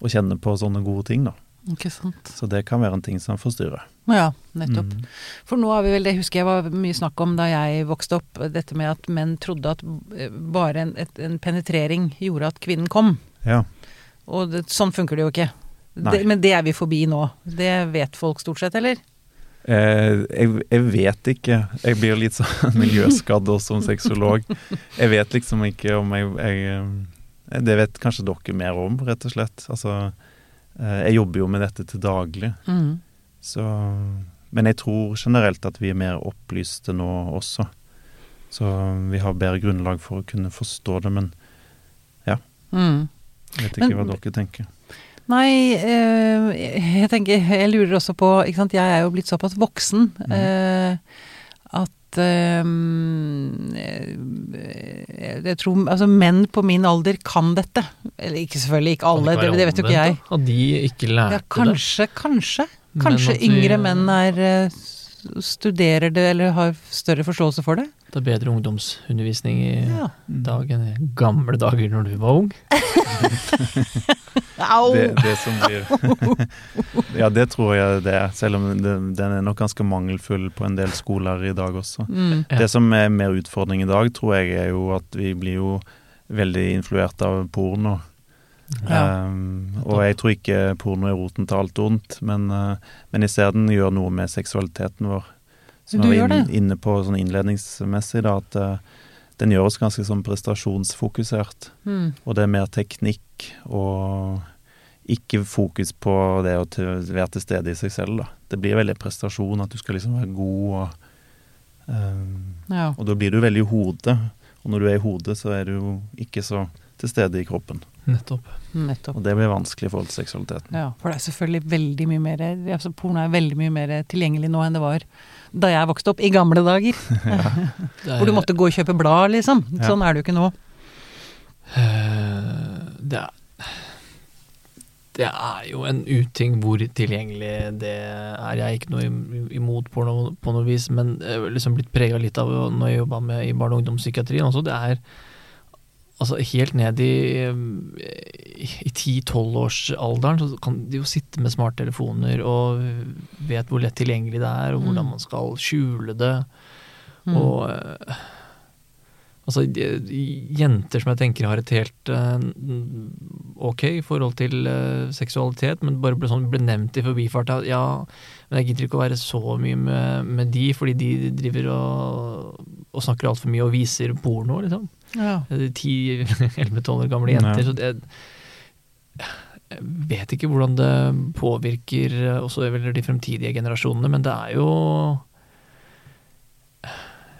[SPEAKER 3] å kjenne på sånne gode ting, da.
[SPEAKER 1] Ikke sant.
[SPEAKER 3] Så det kan være en ting som forstyrrer.
[SPEAKER 1] Ja, nettopp.
[SPEAKER 3] Mm.
[SPEAKER 1] For nå har vi vel, det husker jeg var mye snakk om da jeg vokste opp, dette med at menn trodde at eh, bare en, et, en penetrering gjorde at kvinnen kom.
[SPEAKER 3] Ja.
[SPEAKER 1] Og det, sånn funker det jo ikke. Det, men det er vi forbi nå. Det vet folk stort sett, eller?
[SPEAKER 3] Eh, jeg, jeg vet ikke. Jeg blir litt sånn [laughs] miljøskadd også som sexolog. Jeg vet liksom ikke om jeg, jeg eh, Det vet kanskje dere mer om, rett og slett. Altså, jeg jobber jo med dette til daglig,
[SPEAKER 1] Mm.
[SPEAKER 3] så Men jeg tror generelt at vi er mer opplyste nå også. Så vi har bedre grunnlag for å kunne forstå det, men
[SPEAKER 1] Mm.
[SPEAKER 3] jeg vet ikke
[SPEAKER 1] Men-
[SPEAKER 3] hva dere tenker.
[SPEAKER 1] Nei, eh, jeg tenker Jeg lurer også på ikke sant, Jeg er jo blitt såpass voksen
[SPEAKER 3] mm.
[SPEAKER 1] eh, at eh, Jeg tror Altså, menn på min alder kan dette. Eller ikke selvfølgelig, ikke alle, det, det vet jo ikke jeg.
[SPEAKER 2] At de ikke lærte
[SPEAKER 1] Ja, kanskje, kanskje.
[SPEAKER 2] Men
[SPEAKER 1] Kanskje
[SPEAKER 2] at vi-
[SPEAKER 1] yngre menn er eh, studerer det eller har større forståelse for det.
[SPEAKER 2] det. Det er bedre ungdomsundervisning i
[SPEAKER 1] Ja.
[SPEAKER 2] dag enn i gamle dager når du var ung. [laughs] [laughs]
[SPEAKER 1] Au!
[SPEAKER 3] Det, det som blir [laughs] Ja, det tror jeg det er, selv om det, den er nok ganske mangelfull på en del skoler i dag også.
[SPEAKER 1] Mm.
[SPEAKER 2] Ja.
[SPEAKER 3] Det som er mer utfordring i dag, tror jeg er jo at vi blir jo veldig influert av porno.
[SPEAKER 1] Ja.
[SPEAKER 3] Um, og jeg tror ikke porno er roten til alt ondt, men, uh, men jeg ser den gjør noe med seksualiteten vår. Som
[SPEAKER 1] vi
[SPEAKER 3] jeg var inn, inne på sånn innledningsmessig, da, at uh, den gjør oss ganske sånn prestasjonsfokusert.
[SPEAKER 1] Mm.
[SPEAKER 3] Og det er mer teknikk og ikke fokus på det å være til stede i seg selv, da. Det blir veldig prestasjon, at du skal liksom være god og um,
[SPEAKER 1] Ja.
[SPEAKER 3] Og da blir du veldig i hodet. Og når du er i hodet, så er du jo ikke så til stede i kroppen.
[SPEAKER 2] Nettopp.
[SPEAKER 1] Nettopp.
[SPEAKER 3] Og det blir vanskelig i forhold til seksualiteten.
[SPEAKER 1] Ja, for det er selvfølgelig veldig mye mer altså Porno er veldig mye mer tilgjengelig nå enn det var da jeg vokste opp, i gamle dager. [laughs]
[SPEAKER 2] Det
[SPEAKER 1] Hvor du måtte gå og kjøpe blad, liksom.
[SPEAKER 3] Ja.
[SPEAKER 1] Sånn er det jo ikke nå.
[SPEAKER 2] Eh, Det er det er jo en uting hvor tilgjengelig det er. Jeg er ikke noe im- imot porno på noe vis, men jeg har liksom blitt prega litt av når jeg jobba med i barne- og ungdomspsykiatrien også. Det er altså helt ned i, i 10-12-årsalderen så kan de jo sitte med smarttelefoner og vet hvor lett tilgjengelig det er, og hvordan
[SPEAKER 1] Mm.
[SPEAKER 2] man skal skjule det.
[SPEAKER 1] Mm.
[SPEAKER 2] Og eh, altså jenter som jeg tenker har et helt uh, ok forhold til uh, seksualitet, men bare ble, sånn, ble nevnt i forbifarta. Ja, men jeg gidder ikke å være så mye med, med de, fordi de driver og, og snakker altfor mye og viser porno, liksom.
[SPEAKER 1] ja.
[SPEAKER 2] Ti, [laughs] elleve, tolv år gamle
[SPEAKER 3] Ja.
[SPEAKER 2] jenter. Så det, Jeg vet ikke hvordan det påvirker eh, også de fremtidige generasjonene, men det er jo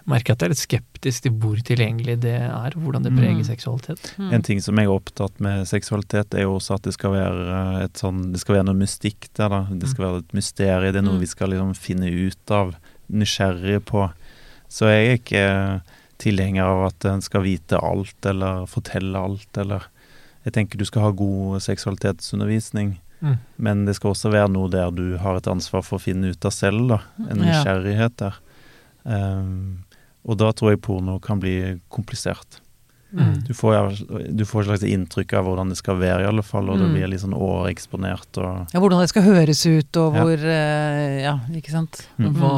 [SPEAKER 2] merker at jeg er litt skeptisk til hvor tilgjengelig det er, hvordan det preger
[SPEAKER 1] Mm.
[SPEAKER 2] seksualitet.
[SPEAKER 1] Mm.
[SPEAKER 3] En ting som jeg er opptatt med seksualitet, er jo også at det skal være et sånn Det skal være noe mystikk der, da. Det skal være et mysterium. Det er noe
[SPEAKER 1] Mm.
[SPEAKER 3] vi skal liksom finne ut av. Nysgjerrige på. Så jeg er ikke tilhenger av at en skal vite alt, eller fortelle alt, eller Jeg tenker du skal ha god seksualitetsundervisning,
[SPEAKER 2] Mm.
[SPEAKER 3] men det skal også være noe der du har et ansvar for å finne ut av selv, da. En nysgjerrighet der. Um, og da tror jeg porno kan bli komplisert.
[SPEAKER 2] Mm.
[SPEAKER 3] Du får, du får et slags inntrykk av hvordan det skal være, i alle fall, og det
[SPEAKER 1] Mm.
[SPEAKER 3] blir litt sånn overeksponert og
[SPEAKER 1] Ja, hvordan det skal høres ut, og
[SPEAKER 3] Ja.
[SPEAKER 1] hvor eh, Ja, ikke sant.
[SPEAKER 3] Mm.
[SPEAKER 2] Hva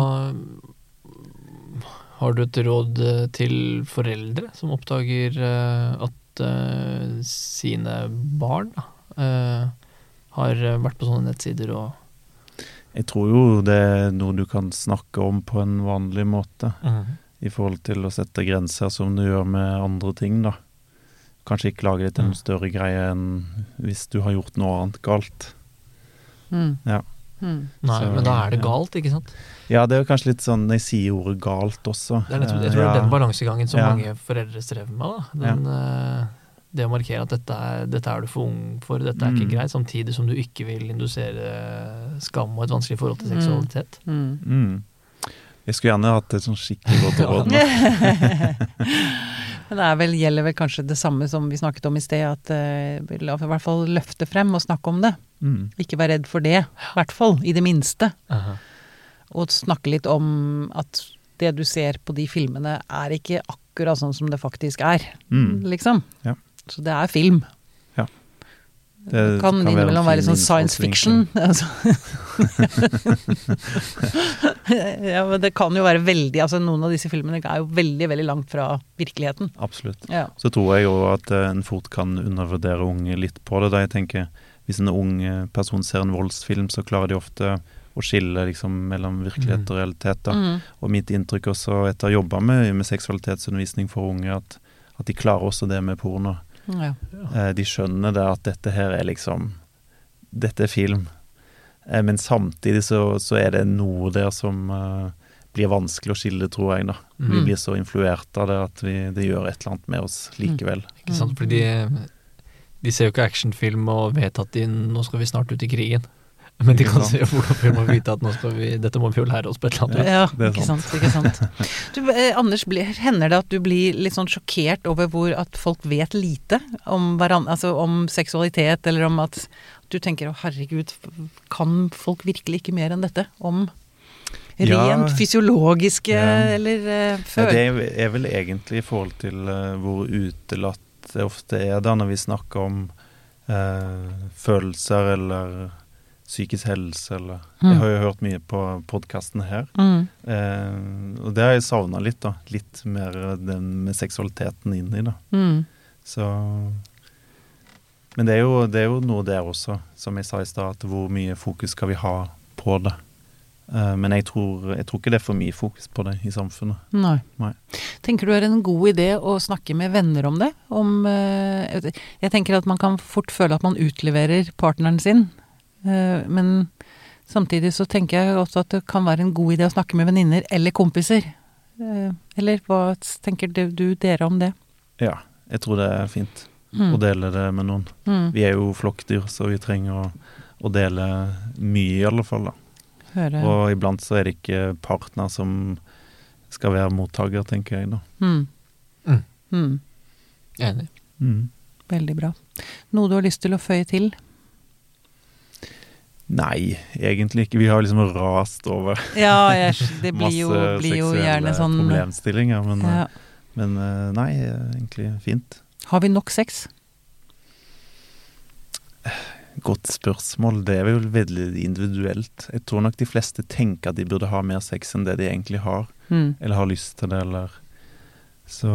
[SPEAKER 2] Har du et råd eh, til foreldre som oppdager eh, at uh, sine barn eh, har vært på sånne nettsider og
[SPEAKER 3] Jeg tror jo det er noe du kan snakke om på en vanlig måte, i forhold til å sette grenser som du gjør med andre ting, da. Kanskje ikke lage det til en
[SPEAKER 2] Mm.
[SPEAKER 3] større greie enn hvis du har gjort noe annet galt.
[SPEAKER 1] Mm.
[SPEAKER 3] Ja.
[SPEAKER 1] Mm.
[SPEAKER 2] Nei,
[SPEAKER 3] Så,
[SPEAKER 2] men da er det
[SPEAKER 3] ja.
[SPEAKER 2] galt, ikke sant?
[SPEAKER 3] Ja, det er jo kanskje litt sånn Jeg sier ordet galt også.
[SPEAKER 2] Det er nettopp, jeg
[SPEAKER 3] tror
[SPEAKER 2] tror det er den balansegangen som
[SPEAKER 3] Ja.
[SPEAKER 2] mange foreldre strever med. Da. Den, ja. det å markere at dette er, dette er du for ung for, dette er ikke
[SPEAKER 3] Mm.
[SPEAKER 2] greit, samtidig som du ikke vil indusere skam og et vanskelig forhold til
[SPEAKER 1] Mm.
[SPEAKER 2] seksualitet.
[SPEAKER 1] Mm.
[SPEAKER 3] Jeg skulle gjerne hatt et sånn skikkelig godt råd nå. [laughs]
[SPEAKER 1] Men det er vel, gjelder vel kanskje det samme som vi snakket om i sted, at uh, la i hvert fall løfte frem og snakke om det.
[SPEAKER 3] Mm.
[SPEAKER 1] Ikke være redd for det, i hvert fall, i det minste. Og snakke litt om at det du ser på de filmene er ikke akkurat sånn som det faktisk er,
[SPEAKER 3] Mm.
[SPEAKER 1] liksom.
[SPEAKER 3] Ja.
[SPEAKER 1] Så det er film. Det, kan,
[SPEAKER 3] kan
[SPEAKER 1] innimellom være litt sånn science fiction. [laughs] Altså. [laughs] ja, men det kan jo være veldig Altså noen av disse filmene er jo veldig, veldig langt fra virkeligheten.
[SPEAKER 3] Absolutt.
[SPEAKER 1] Ja.
[SPEAKER 3] Så tror jeg jo at eh, en fort kan undervurdere unge litt på det. Da jeg tenker Hvis en ung eh, person ser en voldsfilm, så klarer de ofte å skille liksom, mellom virkelighet og realitet. Da.
[SPEAKER 1] Mm.
[SPEAKER 3] Og mitt inntrykk også etter å ha jobba med, med seksualitetsundervisning for unge, at, at de klarer også det med porno.
[SPEAKER 1] Ja.
[SPEAKER 3] Eh, de skjønner det at dette her er liksom Dette er film. Eh, men samtidig så, så er det noe der som eh, blir vanskelig å skille, tror jeg. da. Vi
[SPEAKER 1] Mm.
[SPEAKER 3] blir så influert av det at vi, det gjør et eller annet med oss likevel.
[SPEAKER 2] Ikke sant? Fordi de, de ser jo ikke actionfilm og vet at de, nå skal vi snart ut i krigen. [laughs] Men de
[SPEAKER 3] kan
[SPEAKER 2] kan
[SPEAKER 3] jo
[SPEAKER 2] hvordan vi må vite at nå skal vi, dette må vi jo lære oss på et eller annet vis.
[SPEAKER 1] Ja,
[SPEAKER 3] det er
[SPEAKER 1] ikke sant. Ikke sant. Du, eh, Anders, blir- hender det at du blir litt sånn sjokkert over hvor at folk vet lite om hverandre, altså om seksualitet, eller om at du tenker å herregud, kan folk virkelig ikke mer enn dette? Om
[SPEAKER 3] Ja.
[SPEAKER 1] rent fysiologiske
[SPEAKER 3] Ja.
[SPEAKER 1] eller uh,
[SPEAKER 3] Ja, det er, er vel egentlig i forhold til uh, hvor utelatt det ofte er da når vi snakker om uh, følelser eller psykisk helse eller Jeg
[SPEAKER 1] Mm.
[SPEAKER 3] har jo hørt mye på podkasten her,
[SPEAKER 1] Mm.
[SPEAKER 3] eh, og det har jeg savna litt, da. Litt mer den med seksualiteten inni, da.
[SPEAKER 1] Mm.
[SPEAKER 3] Så Men det er, jo, det er jo noe der også, som jeg sa i stad, at hvor mye fokus skal vi ha på det? Eh, men jeg tror, jeg tror ikke det er for mye fokus på det i samfunnet.
[SPEAKER 1] Nei.
[SPEAKER 3] Nei.
[SPEAKER 1] Tenker du er en god idé å snakke med venner om det? Om, eh, jeg tenker at man kan fort føle at man utleverer partneren sin, men samtidig så tenker jeg også at det kan være en god idé å snakke med venninner eller kompiser. Eh, Eller hva tenker du, du dere om det?
[SPEAKER 3] Ja, jeg tror det er fint
[SPEAKER 1] Mm.
[SPEAKER 3] å dele det med noen.
[SPEAKER 1] Mm.
[SPEAKER 3] Vi er jo flokkdyr, så vi trenger å, å dele mye, i alle fall. da.
[SPEAKER 1] Høre.
[SPEAKER 3] Og iblant så er det ikke partner som skal være mottaker, tenker jeg da.
[SPEAKER 1] Mm.
[SPEAKER 2] Mm.
[SPEAKER 1] Mm.
[SPEAKER 2] Enig.
[SPEAKER 3] Mm.
[SPEAKER 1] Veldig bra. Noe du har lyst til å føye til?
[SPEAKER 3] Nei, egentlig ikke. Vi har liksom rast over
[SPEAKER 1] Ja, jeg, det blir
[SPEAKER 3] masse
[SPEAKER 1] jo, blir jo
[SPEAKER 3] seksuelle
[SPEAKER 1] gjerne sånn
[SPEAKER 3] problemstillinger. Men,
[SPEAKER 1] ja.
[SPEAKER 3] men eh, nei, egentlig fint.
[SPEAKER 1] Har vi nok sex?
[SPEAKER 3] Godt spørsmål. Det er vel veldig individuelt. Jeg tror nok de fleste tenker at de burde ha mer sex enn det de egentlig har.
[SPEAKER 1] Mm.
[SPEAKER 3] Eller har lyst til det, eller Så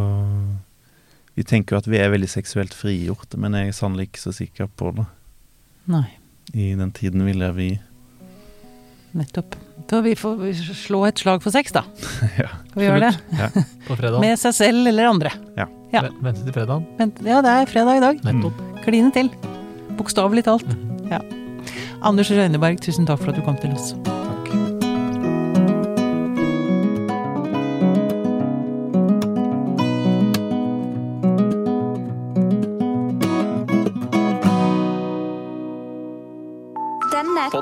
[SPEAKER 3] Vi tenker jo at vi er veldig seksuelt frigjorte, men jeg er sannelig ikke så sikker på det.
[SPEAKER 1] Nei,
[SPEAKER 3] I den tiden vi lever i.
[SPEAKER 1] nettopp. Da vi får slå et slag for sex, da. [laughs]
[SPEAKER 3] ja.
[SPEAKER 1] Skal vi gjøre det?
[SPEAKER 3] ja. [laughs]
[SPEAKER 2] På fredag.
[SPEAKER 1] Med seg selv eller andre. Ja.
[SPEAKER 2] Vent til fredag.
[SPEAKER 1] Ja, det er fredag i dag.
[SPEAKER 2] Nettopp.
[SPEAKER 1] Kline til. Bokstavelig talt.
[SPEAKER 2] Mhm.
[SPEAKER 1] Ja. Anders Røyneberg, tusen takk for at du kom til oss.